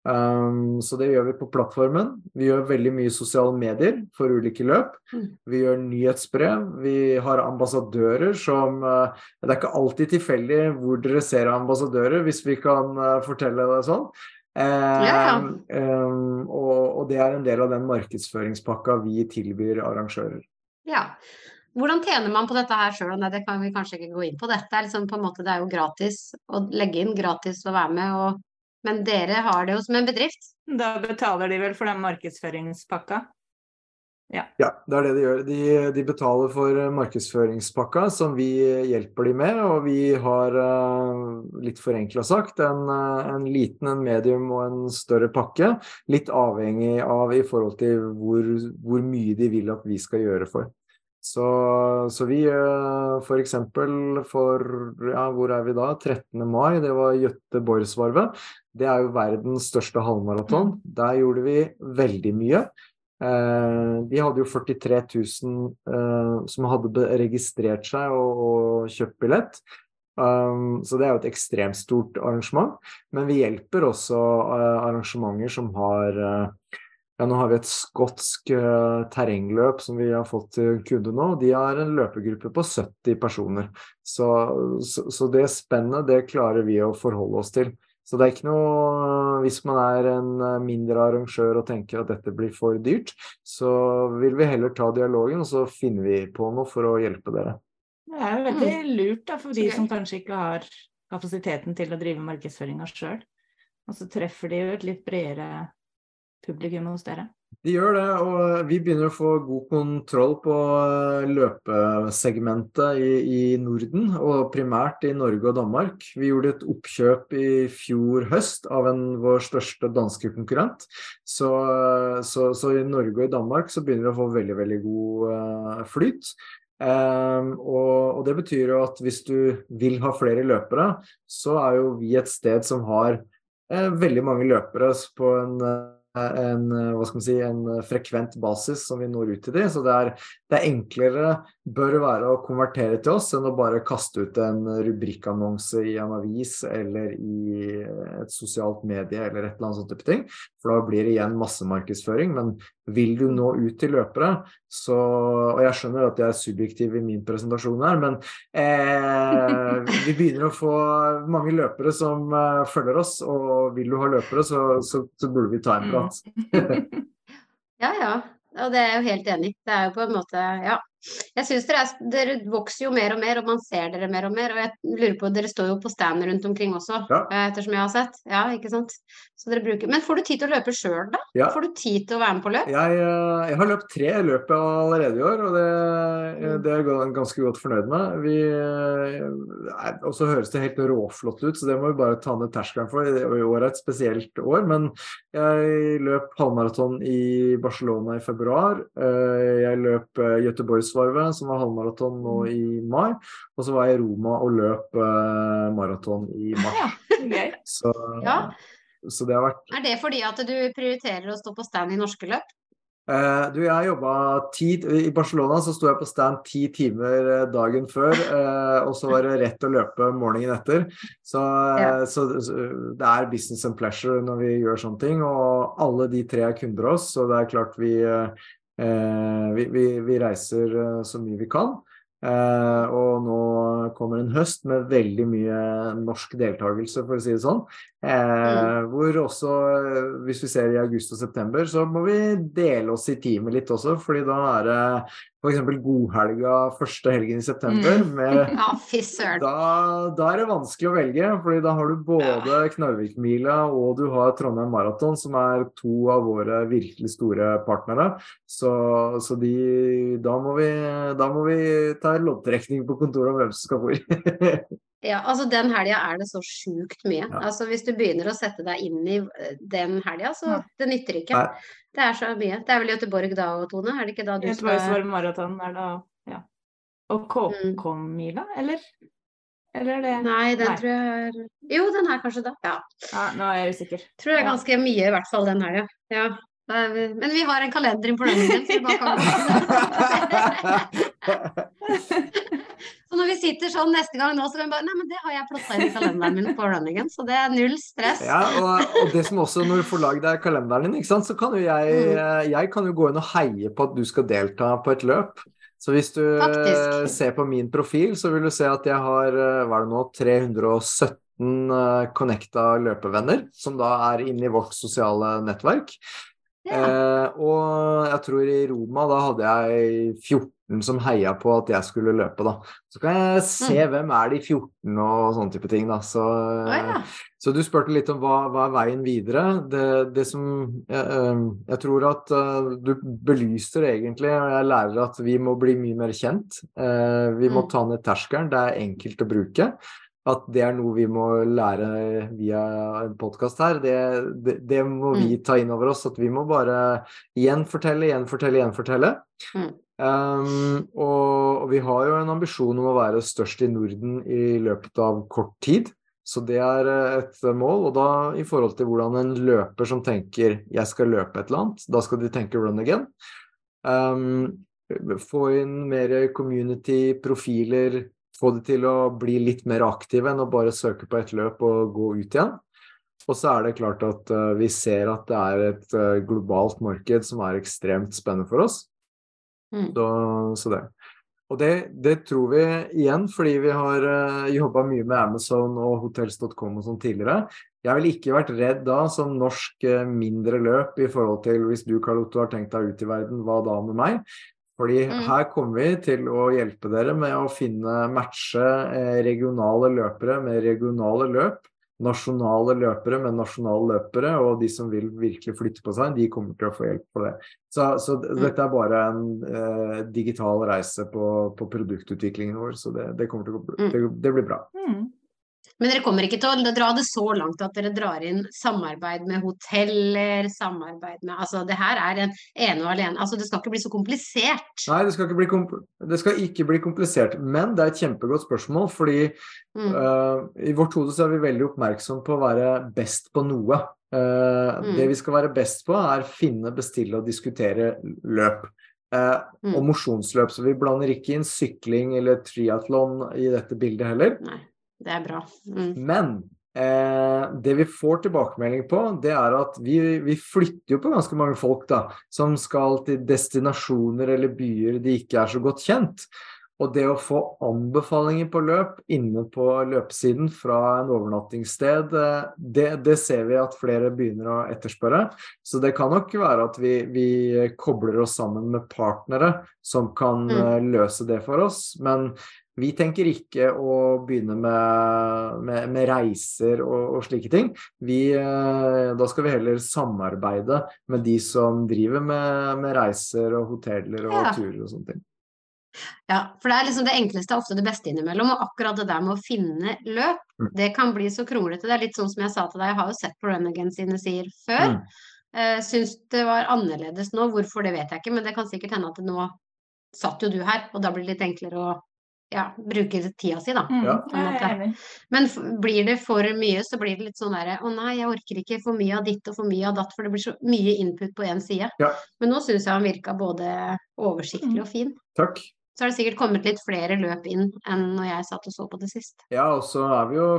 Um, så det gjør vi på plattformen. Vi gjør veldig mye sosiale medier for ulike løp. Mm. Vi gjør nyhetsbrev. Vi har ambassadører som uh, Det er ikke alltid tilfeldig hvor dere ser ambassadører, hvis vi kan uh, fortelle det sånn. Eh, um, og, og det er en del av den markedsføringspakka vi tilbyr arrangører. Ja. Hvordan tjener man på dette her sjøl? Det kan vi kanskje ikke gå inn på. Dette er liksom på en måte, det er jo gratis å legge inn, gratis å være med. Og, men dere har det jo som en bedrift. Da betaler de vel for den markedsføringspakka? Ja, det er det de gjør. De, de betaler for eh, markedsføringspakka som vi hjelper de med, og vi har, eh, litt forenkla sagt, en, eh, en liten, en medium og en større pakke. Litt avhengig av i forhold til hvor, hvor mye de vil at vi skal gjøre for. Så, så vi f.eks. for for, ja, hvor er vi da? 13. mai, det var Göteborgsvarvet. Det er jo verdens største halvmaraton. Der gjorde vi veldig mye. Eh, de hadde jo 43 000 eh, som hadde registrert seg og, og kjøpt billett. Um, så det er jo et ekstremt stort arrangement. Men vi hjelper også uh, arrangementer som har uh, ja, Nå har vi et skotsk uh, terrengløp som vi har fått til kunde nå. De har en løpegruppe på 70 personer. Så, så, så det spennet, det klarer vi å forholde oss til. Så det er ikke noe Hvis man er en eh, mindre arrangør og tenker at dette blir for dyrt, så vil vi heller ta dialogen, og så finner vi på noe for å hjelpe dere. Det er jo veldig lurt da, for de som kanskje ikke har kapasiteten til å drive markedsføringa sjøl. Og så treffer de jo et litt bredere publikum hos dere. De gjør det, og vi begynner å få god kontroll på eh, løpesegmentet i, i Norden, og primært i Norge og Danmark. Vi gjorde et oppkjøp i fjor høst av en, vår største danske konkurrent. Så, så, så i Norge og i Danmark så begynner vi å få veldig, veldig god eh, flyt. Um, og, og det betyr jo at hvis du vil ha flere løpere, så er jo vi et sted som har eh, veldig mange løpere på en eh, en, hva skal man si, en frekvent basis som vi når ut til de. Så det er, det er enklere bør være å konvertere til oss enn å bare kaste ut en rubrikkannonse i en avis eller i et sosialt medie eller et eller annet sånt type ting. For da blir det igjen massemarkedsføring. Men vil du nå ut til løpere, så Og jeg skjønner at jeg er subjektiv i min presentasjon her, men eh, vi begynner å få mange løpere som eh, følger oss, og vil du ha løpere, så, så, så burde vi ta en prat. [laughs] ja, ja. Og det er jeg jo helt enig. Det er jo på en måte Ja. Jeg synes dere, er, dere, vokser jo mer og mer, og man ser dere mer og mer. Og jeg lurer på, dere står jo på stand rundt omkring også, ja. Eh, ettersom jeg har sett. Ja, ikke sant. Så dere bruker Men får du tid til å løpe sjøl, da? Ja. Får du tid til å være med på løp? Jeg, eh, jeg har løpt tre løp allerede i år, og det, mm. det er jeg ganske godt fornøyd med. Vi, eh, og så høres det helt råflott ut, så det må vi bare ta ned terskelen for. I år er et spesielt år, men jeg løp halvmaraton i Barcelona i februar. Jeg løp Göteborgs Grenlandsvarvet, som var halvmaraton nå mm. i mai. Og så var jeg i Roma og løp eh, maraton i mars. Ja, [laughs] så, ja. så, det har vært Er det fordi at du prioriterer å stå på stand i norske løp? Uh, du, jeg jobba ti I Barcelona så sto jeg på stand ti timer eh, dagen før, uh, og så var det rett å løpe morgenen etter. Så, ja. så, det er business and pleasure når vi gjør sånne ting. Og alle de tre er kunder hos, så det er klart vi Eh, vi, vi, vi, reiser eh, så mye vi kan. Eh, og nå kommer en høst med veldig mye norsk deltakelse, for å si det sånn. Mm. Hvor også, hvis vi ser i august og september, så må vi dele oss i teamet litt også. fordi da er det f.eks. godhelga første helgen i september. Mm. Med, [laughs] ja, da, da, er det vanskelig å velge, fordi da har du både Knarvikmila og du har Trondheim Maraton, som er to av våre virkelig store partnere. Så, så de, da, må vi, da må vi ta loddtrekning på kontoret om hvem som skal hvor. [laughs] Ja, altså den helga er det så sjukt mye. Ja. Altså Hvis du begynner å sette deg inn i eh, den helga, så ja. det nytter ikke. Nei. Det er så mye. Det er vel Göteborg da, Tone? Er det ikke da du skal Göteborgsvarv maraton er da, ja. Og KK-mila, mm. eller? Eller er det Nei, den Nei. tror jeg er Jo, den er kanskje da. Ja. ja. Nå er jeg usikker. Tror jeg er ganske mye, i hvert fall den helga. Ja. Men vi har en kalender inn på den, så vi bare [laughs] kan [laughs] [laughs] Så når vi sitter sånn neste gang nå, så kan vi bare Nei, men det har jeg plotta inn i kalenderen min på runningen, så det er null stress. Ja, og, og det som også, når du får lagd deg kalenderen din, så kan jo jeg, mm. Eh, jeg kan jo gå inn og heie på at du skal delta på et løp. Så hvis du Faktisk. ser på min profil, så vil du se at jeg har eh, hva er det nå, 317 eh, connecta løpevenner, som da er inne i vårt sosiale nettverk. Ja. Eh, og jeg tror i Roma da hadde jeg 14 som heia på at jeg skulle løpe, da. Så kan jeg se mm. hvem er de 14 og sånne type ting, da. Så, oh, ja. så du spurte litt om hva, hva er veien videre. Det, det som jeg, ehm, jeg, tror at uh, du belyser egentlig, og jeg lærer at vi må bli mye mer kjent. Uh, vi må mm. ta ned terskelen. Det er enkelt å bruke at det er noe vi må lære via en podkast her. Det, det, det, må vi mm. ta inn over oss. At vi må bare gjenfortelle, gjenfortelle, gjenfortelle. Mm. Um, og, og, vi har jo en ambisjon om å være størst i Norden i løpet av kort tid. Så det er eh, et mål. Og da i forhold til hvordan en løper som tenker 'jeg skal løpe et eller annet', da skal de tenke 'run again'. Um, få inn mer community, profiler, få de til å bli litt mer aktive enn å bare søke på et løp og gå ut igjen. Og så er det klart at uh, vi ser at det er et uh, globalt marked som er ekstremt spennende for oss. Mm. Så, så, det. Og det, det, tror vi igjen fordi vi har uh, eh, jobba mye med Amazon og hotels.com og sånn tidligere. Jeg ville ikke vært redd da som norsk mindre løp i forhold til hvis du Carl Otto har tenkt deg ut i verden, hva da med meg? Fordi mm. her kommer vi til å hjelpe dere med å finne matche eh, regionale løpere med regionale løp. Nasjonale løpere med nasjonale løpere, og de som vil virkelig flytte på seg, de kommer til å få hjelp på det. Så, så mm. dette er bare en eh, digital reise på, på, produktutviklingen vår, så det, det, til å, mm. det, det blir bra. Mm. Men dere kommer ikke til å dra det så langt at dere drar inn samarbeid med hoteller, samarbeid med Altså det her er en ene og alene Altså det skal ikke bli så komplisert. Nei, det skal ikke bli, kom det skal ikke bli komplisert. Men det er et kjempegodt spørsmål, fordi mm. uh, i vårt hode så er vi veldig oppmerksom på å være best på noe. Uh, Mm. Det vi skal være best på, er finne, bestille og diskutere løp. Uh, Mm. Og mosjonsløp. Så vi blander ikke inn sykling eller triatlon i dette bildet heller. Nei, det er bra. Mm. Men eh, det vi får tilbakemelding på, det er at vi, vi flytter jo på ganske mange folk da, som skal til destinasjoner eller byer de ikke er så godt kjent. Og det å få anbefalinger på løp inne på løpesiden fra en overnattingssted, eh, det, det ser vi at flere begynner å etterspørre. Så det kan nok være at vi, vi kobler oss sammen med partnere som kan Mm. eh, løse det for oss. Men vi tenker ikke å begynne med, med, med reiser og, og slike ting. Vi, eh, da skal vi heller samarbeide med de som driver med, med reiser og hoteller og Ja. turer og sånne ting. Ja, for det er liksom det enkleste er ofte det beste innimellom, og akkurat det der med å finne løp, Mm. det kan bli så kronglete. Det er litt sånn som jeg sa til deg, jeg har jo sett på Renegan sine sider før. Mm. Eh, syns det var annerledes nå, hvorfor det vet jeg ikke, men det kan sikkert hende at nå satt jo du her, og da blir det litt enklere å ja, bruker tida si, da. Mm. Men f blir det for mye, så blir det litt sånn derre Å nei, jeg orker ikke for mye av ditt og for mye av datt, for det blir så mye input på én side. Ja. Men nå syns jeg han virka både oversiktlig Mm. og fin. Takk. Så har det sikkert kommet litt flere løp inn enn når jeg satt og så på det sist. Ja, og så er vi jo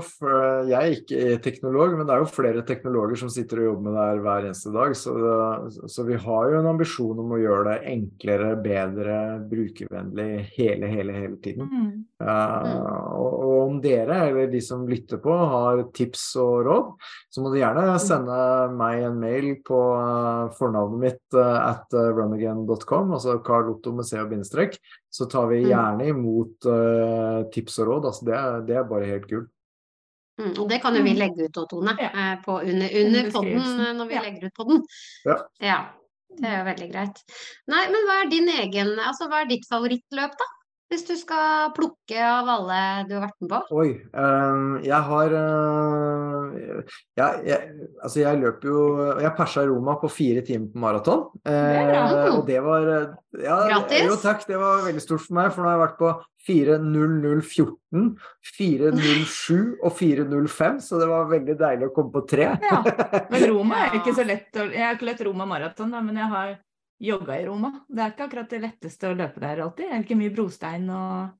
Jeg er ikke teknolog, men det er jo flere teknologer som sitter og jobber med det her hver eneste dag. Så, så vi har jo en ambisjon om å gjøre det enklere, bedre, brukervennlig hele, hele, hele tiden. Mm. Uh, og, og om dere, eller de som lytter på, har tips og råd, så må du gjerne sende meg en mail på eh, fornavnet mitt eh, at eh, runagain.com, altså Carl Otto med C og bindestrek. Så tar vi Mm. gjerne imot uh, tips og råd. Altså det, det er bare helt gull. Mm, og det kan jo vi Mm. legge ut òg, Tone, Ja. eh, på under, Under under podden eh, når vi Ja. legger ut podden. Ja. ja. Det er jo veldig greit. Nei, men hva er din egen Altså, hva er ditt favorittløp, da? Hvis du skal plukke av alle du har vært med på? Oi. Um, jeg har uh, jeg, jeg, Altså, jeg løp jo Jeg persa Roma på fire timer på maraton. Det bra. Eh, og det var eh, ja, Gratis. Jo, takk. Det var veldig stort for meg, for nå har jeg vært på 4.0014, 4.07 og 4.05, så det var veldig deilig å komme på tre. Ja. [laughs] Men Roma er ikke så lett å Jeg har ikke løpt Roma maraton, da, men jeg har jogga i Roma. Det er ikke akkurat det letteste å løpe der alltid. Det er ikke mye brostein og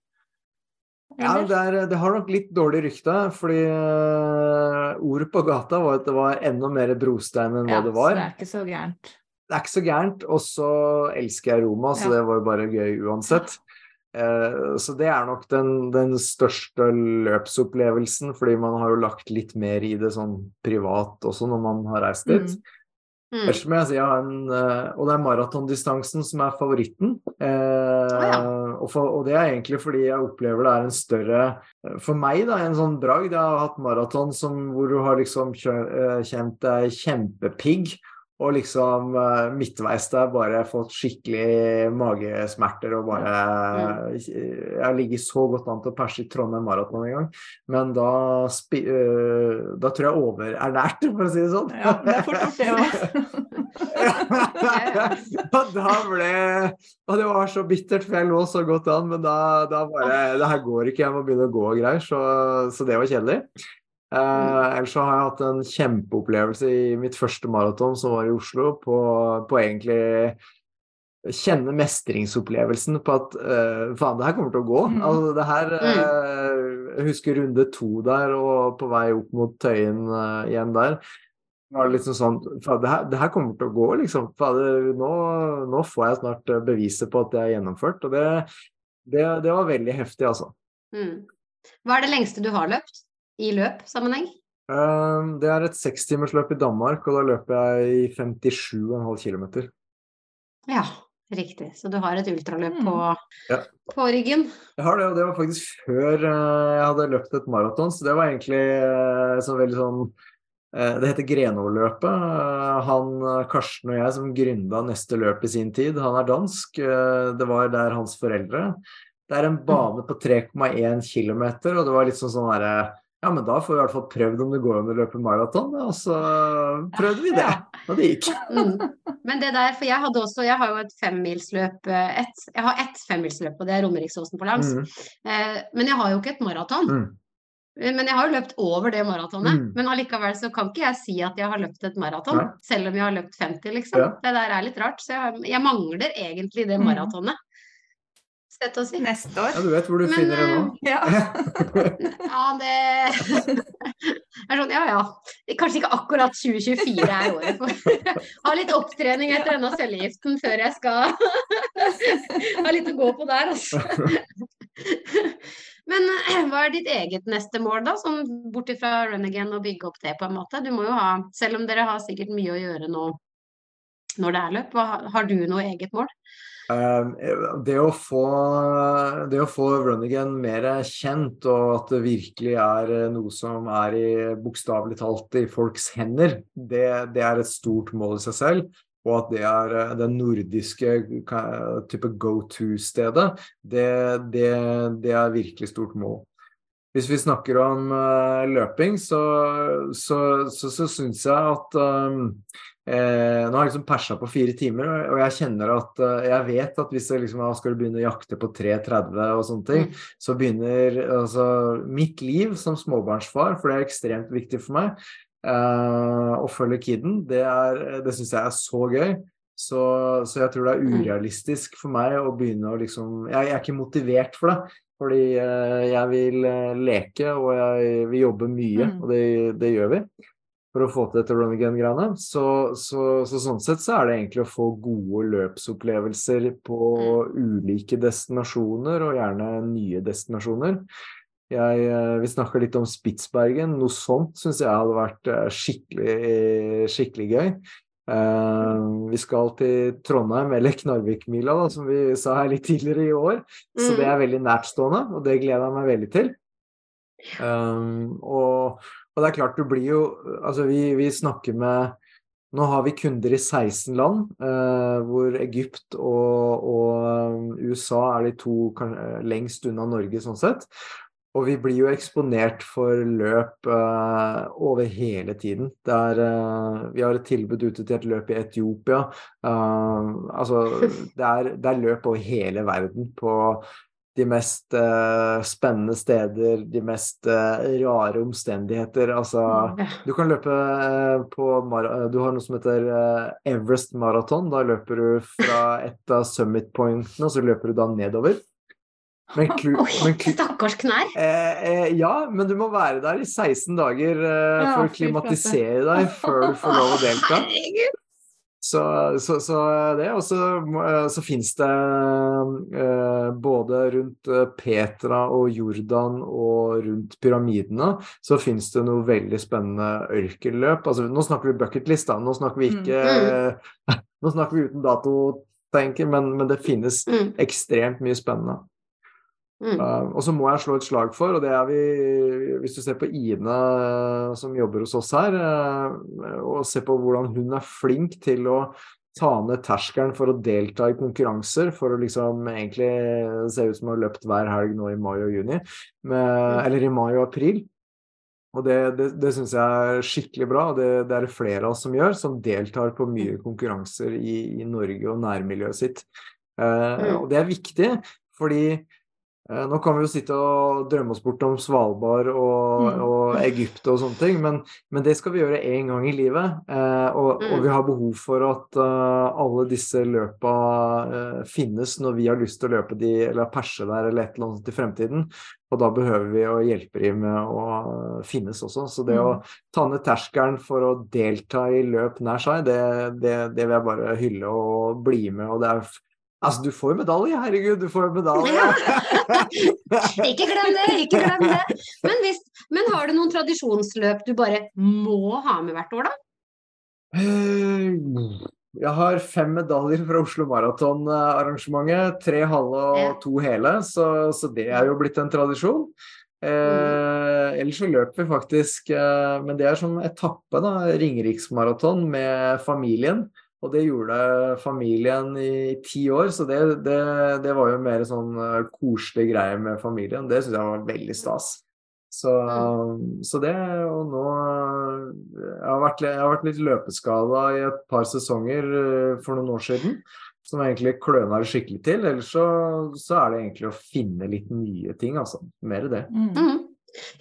Ja, det, er, det har nok litt dårlig rykte, fordi eh, ordet på gata var at det var enda mer brostein enn hva Ja, det Så det er ikke så gærent. Det er ikke så gærent, og så elsker jeg Roma, så Ja. det var jo bare gøy uansett. Eh, så det er nok den, den største løpsopplevelsen, fordi man har jo lagt litt mer i det sånn privat også når man har reist dit. Mm. Mm. Ellers må jeg si jeg har en eh, Og det er maratondistansen som er favoritten. Eh, ja. og, for, og det er egentlig fordi jeg opplever det er en større eh, For meg, da, en sånn bragd. Jeg har hatt maraton hvor du har liksom eh, kjent deg kjempepigg. Og liksom eh, midtveis der bare fått skikkelig magesmerter og bare Jeg ligger så godt an til å perse i Trondheim Maraton en gang, men da, eh, da tror jeg overernært, for å si det sånn. Ja, det er fort gjort, det òg. [laughs] og da ble Og det var så bittert, for jeg lå så godt an, men da, da bare Det her går ikke, jeg må begynne å gå og greier. Så, så det var kjedelig. Eh, ellers så har jeg hatt en kjempeopplevelse i mitt første maraton, som var i Oslo, på, på egentlig Kjenne mestringsopplevelsen på at eh, faen, det her kommer til å gå. Mm. Altså, det her eh, Jeg husker runde to der, og på vei opp mot Tøyen eh, igjen der var det liksom sånn faen, det, her, det her kommer til å gå, liksom. Fader, nå, nå får jeg snart beviset på at det er gjennomført. Og det, det, det var veldig heftig, altså. Mm. Hva er det lengste du har løpt i løpsammenheng? Um, det er et sekstimersløp i Danmark, og da løper jeg i 57,5 km. Ja, riktig. Så du har et ultraløp Mm. på, Ja. på ryggen. Jeg har det, og det var faktisk før eh, jeg hadde løpt et maraton, så det var egentlig eh, så veldig sånn eh, Det heter Grenaaløpet. Eh, Han Karsten og jeg som gründa neste løp i sin tid, han er dansk. Det var der hans foreldre. Det er en bane på 3,1 km, og det var litt sånn sånn derre Ja, men da får vi i hvert fall prøvd om det går an å løpe maraton, og så prøvde vi det. [laughs] Og det gikk. Mm. Men det der, for jeg hadde også, jeg har jo et femmilsløp, eh, et, jeg har ett femmilsløp, og det er Romeriksåsen på langs. Mm, Eh, men jeg har jo ikke et maraton. mm. Men jeg har jo løpt over det maratonet. Mm. Men allikevel så kan ikke jeg si at jeg har løpt et maraton, selv om jeg har løpt 50, liksom. Ja. Det der er litt rart. Så jeg, jeg mangler egentlig det maratonet. Sett å si. Neste Ja, du vet hvor du Men, finner det nå. Ja. [laughs] Ja, det er sånn, ja ja. Kanskje ikke akkurat 2024 er året for [laughs] Ha litt opptrening etter denne cellegiften før jeg skal [laughs] ha litt å gå på der, altså. Men eh, hva er ditt eget neste mål, da? Sånn bort ifra run again og bygge opp det, på en måte. Du må jo ha, selv om dere har sikkert mye å gjøre nå når det er løp, har du noe eget mål? Um, det, å få, det å få Runnigan mer kjent, og at det virkelig er noe som er i bokstavelig talt i folks hender, det, det er et stort mål i seg selv. Og at det er det nordiske type go to-stedet, det, det, det er virkelig stort mål. Hvis vi snakker om eh, løping, så, så, så, så syns jeg at um, Eh, nå har jeg liksom persa på fire timer, og- jeg kjenner at eh, jeg vet at hvis jeg liksom skal begynne å jakte på 3.30 og sånne ting, Mm. så begynner altså mitt liv som småbarnsfar, for det er ekstremt viktig for meg, eh, å følge kiden, det, er, det syns jeg er så gøy. Så, så jeg tror det er Mm. urealistisk for meg å begynne å liksom Jeg, jeg er ikke motivert for det. Fordi eh, jeg vil eh, leke, og jeg vil jobbe mye, Mm. og det, det gjør vi for å få til dette run again-greiene. Så, så, så sånn sett så er det egentlig å få gode løpsopplevelser på ulike destinasjoner, og gjerne nye destinasjoner. Jeg, eh, vi snakka litt om Spitsbergen. Noe sånt syns jeg hadde vært eh, skikkelig, skikkelig gøy. Uh, vi skal til Trondheim, eller Knarvikmila, da, som vi sa her litt tidligere i år. Så det er veldig nærtstående, og det gleder jeg meg veldig til. Um, og, og det er klart, du blir jo Altså, vi, vi snakker med Nå har vi kunder i 16 land, eh, hvor Egypt og, og USA er de to kan, lengst unna Norge, sånn sett. Og vi blir jo eksponert for løp eh, over hele tiden. Er, eh, vi har et tilbud ute til et løp i Etiopia. Eh, altså, det er, det er løp over hele verden på de mest uh, spennende steder, de mest uh, rare omstendigheter. Altså, du kan løpe uh, på Du har noe som heter Everest Marathon. Da løper du fra [laughs] et av summit pointene, og så løper du da nedover. Men, klu, [laughs] Oi, stakkars knær. Ja, men du må være der i 16 dager for å klimatisere deg før du får lov å delta. Herregud. Så, så, så det. Og så, eh, så fins det eh, både rundt eh, Petra og Jordan og rundt pyramidene, så fins det noe veldig spennende ørkelløp. Altså, nå snakker vi bucketlist, da. Nå snakker vi ikke [laughs] Nå snakker vi uten dato, tenker men, men det finnes Mm, ekstremt mye spennende. Mm. Uh, og så må jeg slå et slag for, og det er vi Hvis du ser på Ine uh, som jobber hos oss her, uh, og ser på hvordan hun er flink til å ta ned terskelen for å delta i konkurranser, for å liksom egentlig se ut som hun har løpt hver helg nå i mai og juni, med, eller i mai og april. Og det, det, det syns jeg er skikkelig bra, og det, det er det flere av oss som gjør, som deltar på mye konkurranser i, i Norge og nærmiljøet sitt. Uh, og det er viktig, fordi Eh, Nå kan vi jo sitte og drømme oss bort om Svalbard og, Mm. og Egypt og sånne ting, men, men det skal vi gjøre én gang i livet. Eh, og, og Mm. vi har behov for at uh, alle disse løpa uh, finnes når vi har lyst til å løpe de, eller perse der eller et eller annet i fremtiden. Og da behøver vi å hjelpe dem med å finnes også. Så det å ta ned terskelen for å delta i løp nær seg, det, det, det vil jeg bare hylle og bli med. Og det er Altså, du får jo medalje, herregud, du får jo medalje! [laughs] Ikke glem det, ikke glem det. Men, hvis, men har du noen tradisjonsløp du bare må ha med hvert år, da? Eh, Jeg har fem medaljer fra Oslo Maraton-arrangementet. Tre halve og to hele, så, så det er jo blitt en tradisjon. Eh, ellers så løper vi faktisk, eh, men det er som etappe, da, Ringeriksmaraton med familien. Og det gjorde familien i ti år, så det, det, det var jo mer sånn eh, koselig greie med familien. Det syns jeg var veldig stas. Så, så det, og nå Jeg har vært, jeg har vært litt løpeskada i et par sesonger eh, for noen år siden, som egentlig kløna det skikkelig til. Ellers så, så er det egentlig å finne litt nye ting, altså. Mer det. Mm.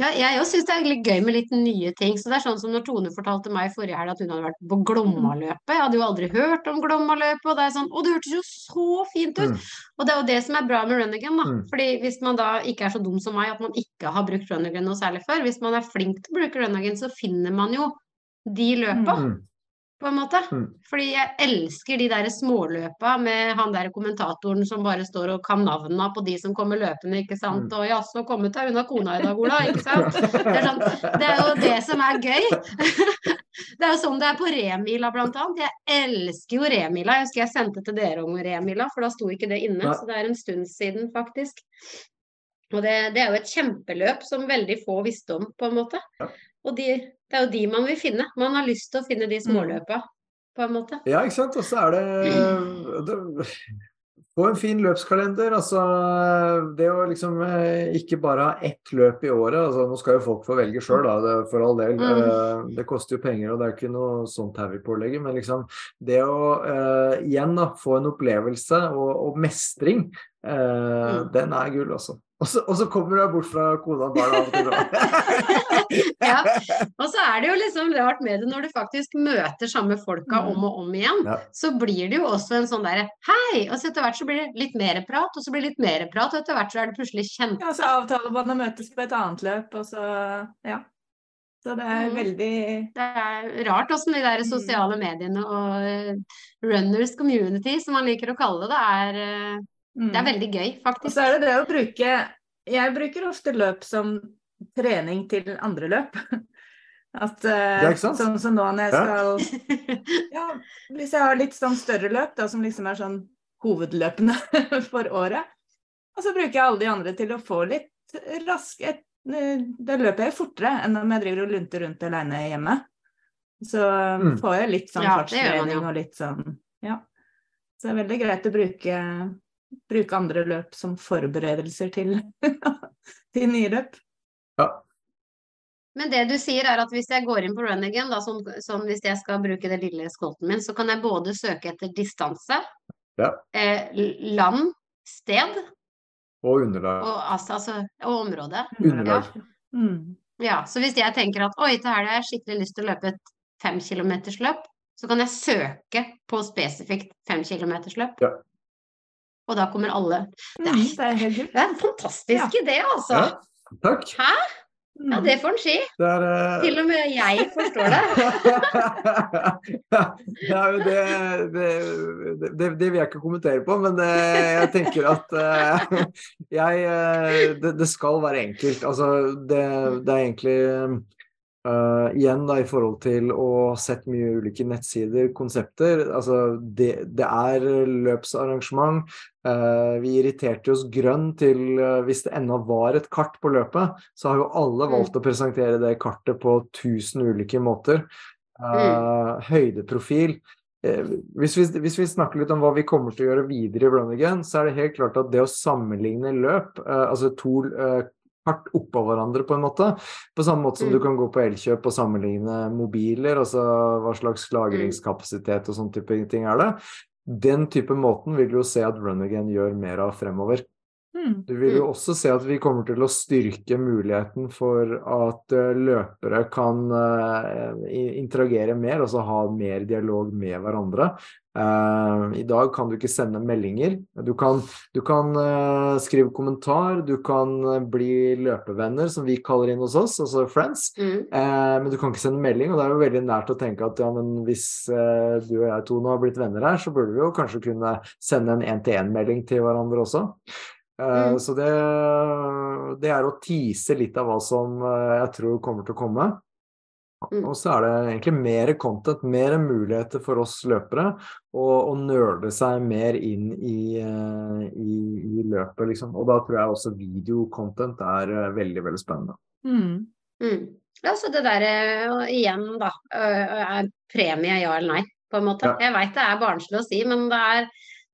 Ja, jeg òg syns det er litt gøy med litt nye ting. Så det er sånn som når Tone fortalte meg forrige helg at hun hadde vært på Glommaløpet. Jeg hadde jo aldri hørt om Glommaløpet, og det er sånn Å, det hørtes jo så fint ut! Mm. Og det er jo det som er bra med Runnigan, da. Mm. Fordi hvis man da ikke er så dum som meg at man ikke har brukt Runnigan noe særlig før, hvis man er flink til å bruke Runnigan, så finner man jo de løpa. Mm. På en måte. Mm. Fordi jeg elsker de der småløpa med han der kommentatoren som bare står og kan navna på de som kommer løpende, ikke sant. Mm. Og jaså, kommet deg unna kona i dag, Ola, ikke sant. [laughs] Det er, sånn, det er jo det som er gøy. [laughs] Det er jo sånn det er på Remila blant annet. Jeg elsker jo Remila. Jeg husker jeg sendte til dere om Remila, for da sto ikke det inne. Så det er en stund siden, faktisk. Og det, det er jo et kjempeløp som veldig få visste om, på en måte. Og de, det er jo de man vil finne. Man har lyst til å finne de småløpa, på en måte. Ja, ikke sant. Og så er det, det Få en fin løpskalender. Altså det å liksom eh, ikke bare ha ett løp i året. Altså, nå skal jo folk få velge sjøl, for all del. Mm. Eh, Det koster jo penger, og det er ikke noe sånt her vi pålegger. Men liksom det å uh, igjen da få en opplevelse og, og mestring, uh, Mm. den er gull, altså. Og så, og så kommer du bort fra kona og barna av og til. [laughs] Ja. Og så er det jo liksom rart med det når du faktisk møter samme folka om og om igjen. Ja. Så blir det jo også en sånn derre hei! Og så etter hvert så blir det litt mer prat, og så blir det litt mer prat, og etter hvert så er det plutselig kjent. Ja, så avtaler man å møtes på et annet løp, og så Ja. Så det er Mm. veldig Det er rart åssen de der Mm. sosiale mediene og eh, runners community, som man liker å kalle det, er eh, mm. Det er veldig gøy, Og faktisk. så er det det å bruke Jeg bruker ofte løp som trening til andre løp. [laughs] At uh? Sånn som nå når jeg skal [laughs] Ja, hvis jeg har litt sånn større løp, da, som liksom er sånn hovedløpene [laughs] for året, og så bruker jeg alle de andre til å få litt rask et, eh, Da løper jeg fortere enn om jeg driver og lunter rundt alene hjemme. Så Mm. får jeg litt sånn Ja, fartstrening og litt sånn Ja. Så det er veldig greit å bruke, bruke andre løp som forberedelser til, [laughs] til nye løp. Ja. Men det du sier er at hvis jeg går inn på Run Again, da, som, som hvis jeg skal bruke det lille skolten min, så kan jeg både søke etter distanse, Ja. eh, land, sted Og underlag. og, altså, altså, og område. Underlag. Mm. Ja, så hvis jeg tenker at oi, til helga har jeg skikkelig lyst til å løpe et fem kilometers løp, så kan jeg søke på spesifikt fem kilometers løp. Ja. Og da kommer alle. Det Mm, er, det er det er en fantastisk idé, altså. Ja. Takk. Hæ? Mm. Ja, det får en si. Det er uh... Til og med jeg forstår det. [laughs] ja, det, det, det, det vil jeg ikke kommentere på, men det, jeg tenker at uh, [laughs] jeg, eh, det, det skal være enkelt. Altså, det, det er egentlig eh, igjen da, i forhold til å ha sett mye ulike nettsider, konsepter. Altså, det, det er løpsarrangement. Uh, vi irriterte oss grønn til uh, hvis det ennå var et kart på løpet, så har jo alle Mm. valgt å presentere det kartet på tusen ulike måter. Eh, høydeprofil. Hvis, vi, hvis vi snakker litt om hva vi kommer til å gjøre videre i Run så er det helt klart at det å sammenligne løp, altså to kart oppå hverandre på en måte, på samme måte som Mm. du kan gå på Elkjøp og sammenligne mobiler, altså hva slags lagringskapasitet og sånn type ting er det. Den type måten vil du jo se at Run Again gjør mer av fremover. Mm. Du vil jo også se at vi kommer til å styrke muligheten for at eh, løpere kan eh, interagere mer, altså ha mer dialog med hverandre. Eh, I dag kan du ikke sende meldinger. Du kan, du kan skrive kommentar, du kan bli løpevenner, som vi kaller inn hos oss, altså friends. Mm. Men du kan ikke sende melding, og det er jo veldig nært å tenke at ja, men hvis du og jeg to nå har blitt venner her, så burde vi jo kanskje kunne sende en én-til-én-melding til hverandre også. Eh, Mm. Så det, det er å tease litt av hva som eh, jeg tror kommer til å komme. Mm. Og så er det egentlig mer content, mer muligheter for oss løpere å, å nøle seg mer inn i, eh, i, i løpet, liksom. Og da tror jeg også videocontent er veldig, veldig spennende. Mm. Mm. Ja, så det der igjen, da. Er premie ja eller nei, på en måte. Ja. Jeg veit det er barnslig å si, men det er,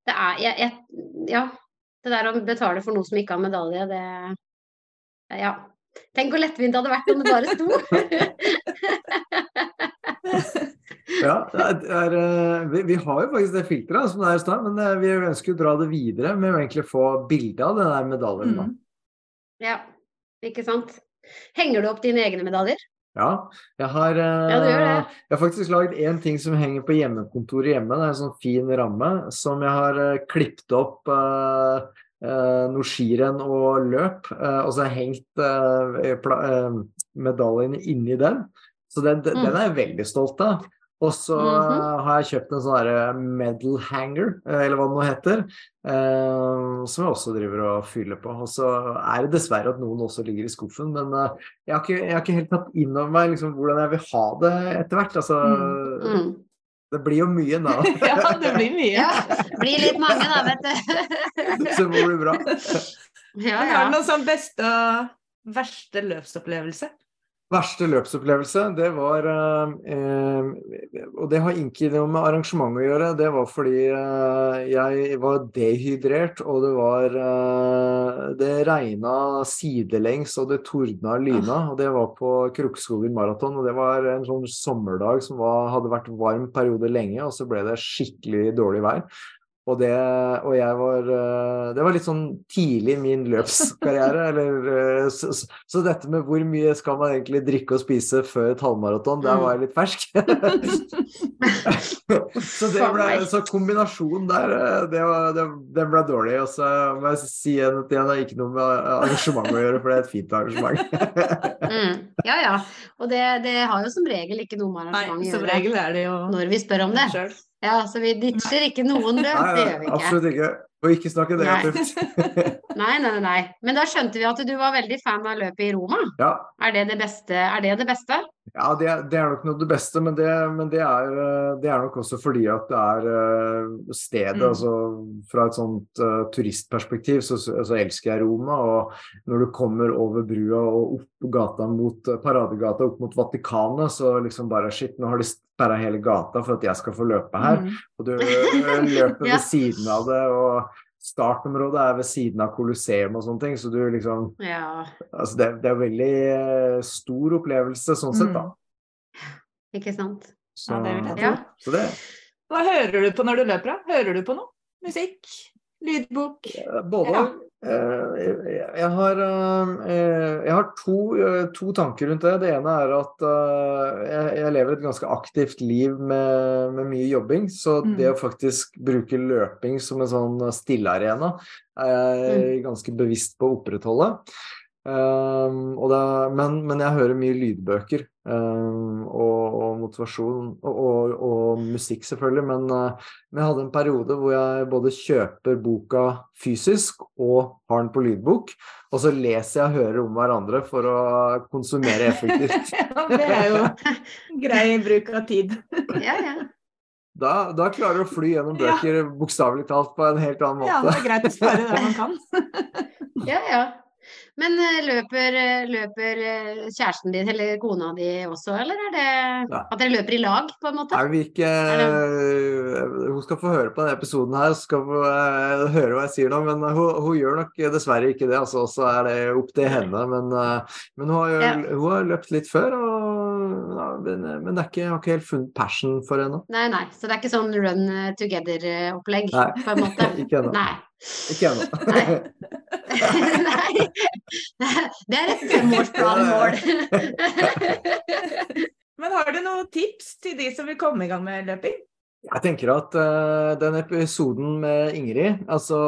det er jeg, jeg, Ja. Det der å betale for noe som ikke har medalje, det Ja. Tenk hvor lettvint det hadde vært om det bare sto. [laughs] Ja, er, er, eh, vi, vi har jo faktisk det filteret som det er i stad, men eh, vi ønsker å dra det videre med å egentlig få bilde av den der medaljen. Mm. Ja, ikke sant. Henger du opp dine egne medaljer? Ja, jeg har, eh, Ja, det. jeg har faktisk lagd én ting som henger på hjemmekontoret hjemme. Det er en sånn fin ramme som jeg har uh, klippet opp eh, eh, noe skirenn og løp, eh, og så har jeg hengt eh, eh, medaljen inni den. Så den, den, Mm. den er jeg veldig stolt av. Og så mm -hmm. har jeg kjøpt en sånn medal hanger, eh, eller hva det nå heter, eh, som jeg også driver og fyller på. Og så er det dessverre at noen også ligger i skuffen, men eh, jeg, har ikke, jeg har ikke helt tatt inn over meg liksom, hvordan jeg vil ha det etter hvert. Altså, Mm. Det blir jo mye nå, [laughs] Ja, det blir mye. Ja, blir litt mange da, vet du. [laughs] så det må bli bra. Ja, ja. Har du noen sånn beste og verste løpsopplevelse? Verste løpsopplevelse, det var eh, Og det har ikke noe med arrangement å gjøre. Det var fordi eh, jeg var dehydrert, og det var eh, Det regna sidelengs, og det tordna lyna. Og det var på Krokskogen maraton, og det var en sånn sommerdag som var, hadde vært varm periode lenge, og så ble det skikkelig dårlig vær. Og det, og jeg var eh, Det var litt sånn tidlig i min løpskarriere. [laughs] eller, eh, så, så- dette med hvor mye skal man egentlig drikke og spise før et halvmaraton, der var jeg litt fersk. [laughs] [laughs] så, det ble, så kombinasjonen der, eh, det var, det, den ble dårlig. Og så må jeg si igjen at det har ikke noe med arrangement å gjøre, for det er et fint arrangement. Mm. Ja, ja. Og det, det har jo som regel ikke noe med arrangement å som gjøre regel er det jo når vi spør om det. selv. Ja, så vi ditcher ikke noen løp, Nei, det gjør vi ikke. absolutt ikke. Og ikke snakke negativt. [laughs] Nei, nei, nei. Men da skjønte vi at du var veldig fan av løpet i Roma. Ja, Er det det beste? Er det det beste? Ja, det, det er nok noe det beste, men, det, men det, er, eh, det er nok også fordi at det er eh, stedet. Mm. altså Fra et sånt uh, turistperspektiv så, så elsker jeg Roma. Og når du kommer over brua og opp gata mot Paradegata opp mot Vatikanet, så liksom bare Shit, nå har de sperra hele gata for at jeg skal få løpe her. Mm. Og du eh, løper [laughs] Ja. ved siden av det, og startområdet er ved siden av Colosseum og sånne ting. Så du liksom Ja, Altså det, det er en veldig eh, stor opplevelse sånn sett, da. ikke sant? Så, Ja, det vil jeg tro. Ja. så det Hva hører du på når du løper, da? Hører du på noe? Musikk? Lydbok? Både Ja. Eh, jeg, har, eh, jeg har to, eh, to tanker rundt det. Det ene er at eh, jeg, lever et ganske aktivt liv med, med mye jobbing. Så Mm. det å faktisk bruke løping som en sånn stillearena er jeg ganske bevisst på å opprettholde. Um, og det, men, men jeg hører mye lydbøker um, og, og motivasjon og, og, og musikk, selvfølgelig. Men, uh, men jeg hadde en periode hvor jeg både kjøper boka fysisk og har den på lydbok. Og så leser jeg og hører om hverandre for å konsumere effektivt. [laughs] Det er jo grei bruk av tid. Ja, ja. Da, da klarer du å fly gjennom Ja. bøker bokstavelig talt på en helt annen Ja, det måte. er greit å spare det man kan. [laughs] ja, ja. Men eh, løper, eh, løper eh, kjæresten din eller kona di også, eller er det Ja. at dere løper i lag, på en måte? Nei, vi ikke Hun skal få høre på denne episoden her, skal få høre hva jeg sier nå. Men hun, hun gjør nok dessverre ikke det. altså Så er det opp til henne. Men, men hun, har, Ja. hun har løpt litt før, og, ja, men, men det er ikke, jeg har ikke helt funnet passion for det ennå. Nei, nei. Så det er ikke sånn run eh, together-opplegg, Nei. på en måte? [laughs] Ikke ennå. Nei. Ikke ennå. [laughs] Nei. [laughs] Det er et femårsplanmål. Men har du noen tips til de som vil komme i gang med løping? Jeg tenker at uh, den episoden med Ingrid Altså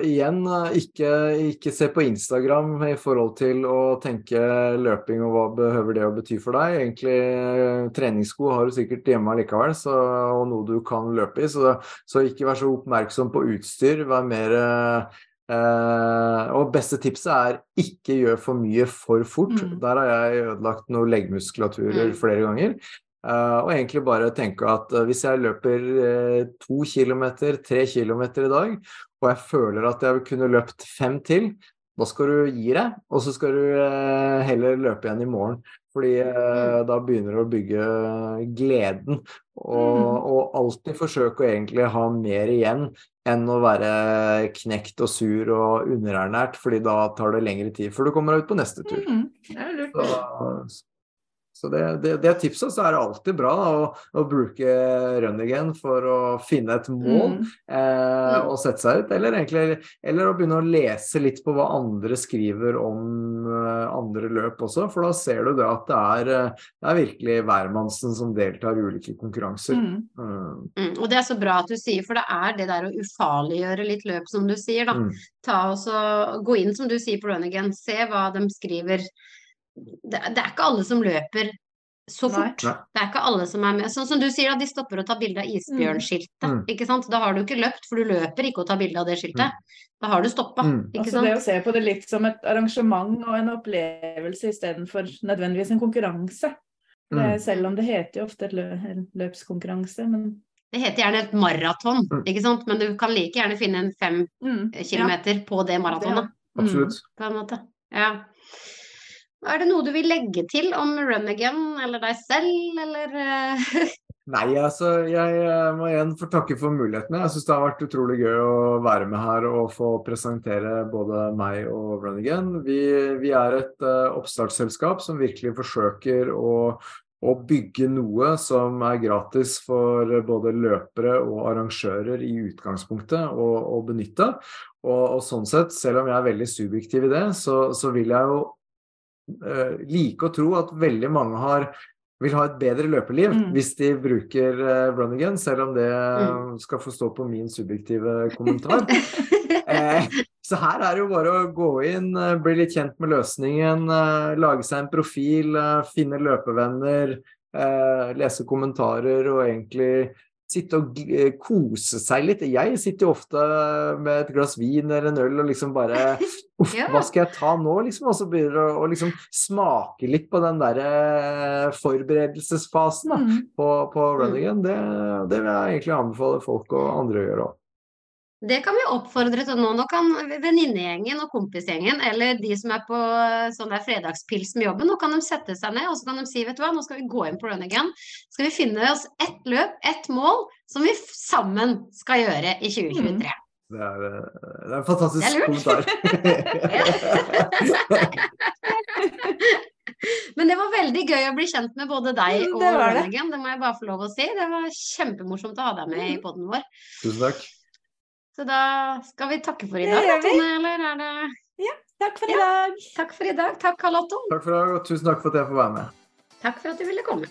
igjen, eh, ikke, ikke se på Instagram i forhold til å tenke løping og hva behøver det å bety for deg. Egentlig eh, treningssko har du sikkert hjemme likevel, så, og noe du kan løpe i. Så, så ikke vær så oppmerksom på utstyr. Vær mer uh, og beste tipset er ikke gjør for mye for fort. Mm. Der har jeg ødelagt noen leggmuskulaturer Mm. flere ganger. Eh, og egentlig bare tenke at eh, hvis jeg løper eh, to kilometer, tre kilometer i dag, og jeg føler at jeg kunne løpt fem til, da skal du gi deg, og så skal du heller løpe igjen i morgen. Fordi da begynner du å bygge gleden, og, Mm. og alltid forsøke å egentlig ha mer igjen enn å være knekt og sur og underernært, fordi da tar det lengre tid før du kommer deg ut på neste tur. Mm, det er lurt. Så, Så det, det, det tipset så er det alltid bra da, å, å bruke run again for å finne et mål Mm. eh, og sette seg ut, eller egentlig eller å begynne å lese litt på hva andre skriver om eh, andre løp også, for da ser du det at det er, eh, det er virkelig hvermannsen som deltar i ulike konkurranser. Mm. Mm. Mm, og det er så bra at du sier, for det er det der å ufarliggjøre litt løp, som du sier, da. Mm. Ta og Gå inn, som du sier, på Run Again. Se hva de skriver. Det, det er ikke alle som løper så fort. Nei. Det er ikke alle som er med. Sånn som du sier, da, de stopper å ta bilde av isbjørnskiltet. Mm. Ikke sant? Da har du ikke løpt, for du løper ikke å ta bilde av det skiltet. Da har du stoppa. Mm. Altså det å se på det litt som et arrangement og en opplevelse istedenfor nødvendigvis en konkurranse. Mm. selv om det heter jo ofte et lø løpskonkurranse, men Det heter gjerne et maraton, Mm. ikke sant? Men du kan like gjerne finne en fem mm, kilometer på det maratonet. Absolutt. på en måte. Ja. Er det noe du vil legge til om Run Again, eller deg selv, eller eh, [laughs] Nei, altså, jeg eh, må igjen få takke for mulighetene. Jeg syns det har vært utrolig gøy å være med her og få presentere både meg og Run Again. Vi, vi er et uh, oppstartsselskap som virkelig forsøker å, å bygge noe som er gratis for både løpere og arrangører i utgangspunktet å, benytte. Og, og sånn sett, selv om jeg er veldig subjektiv i det, så, så vil jeg jo like å tro at veldig mange har vil ha et bedre løpeliv Mm. hvis de bruker uh, run again, selv om det Mm. skal få stå på min subjektive kommentar. [laughs] eh, så her er det jo bare å gå inn, eh, bli litt kjent med løsningen, eh, lage seg en profil, eh, finne løpevenner, eh, lese kommentarer og egentlig sitte og eh, kose seg litt. Jeg sitter jo ofte med et glass vin eller en øl og liksom bare [laughs] Uff, Ja. hva skal jeg ta nå, liksom? Og så begynner du å, å liksom smake litt på den derre forberedelsesfasen da, mm. på, på Mm. Det, det vil jeg egentlig anbefale folk og andre å gjøre òg. Det kan vi oppfordre til nå. Nå kan venninnegjengen og kompisgjengen, eller de som er på eh, sånn der fredagspils med jobben, nå kan de sette seg ned og så kan de si vet du hva, nå skal vi gå inn på Run Again. Skal vi finne oss ett løp, ett mål, som vi sammen skal gjøre i 2023. Det er, eh, det er en fantastisk Det er kommentar. [laughs] Men det var veldig gøy å bli kjent med både deg Mm, og var det. Det må jeg bare få lov å si. Det var kjempemorsomt å ha deg med i poden vår. Tusen takk. Så da skal vi takke for i dag, da. Tone, eller er det Takk for i dag. Takk for i dag. Takk, Karl Otto. Takk for i dag, og tusen takk for at jeg får være med. Takk for at du ville komme.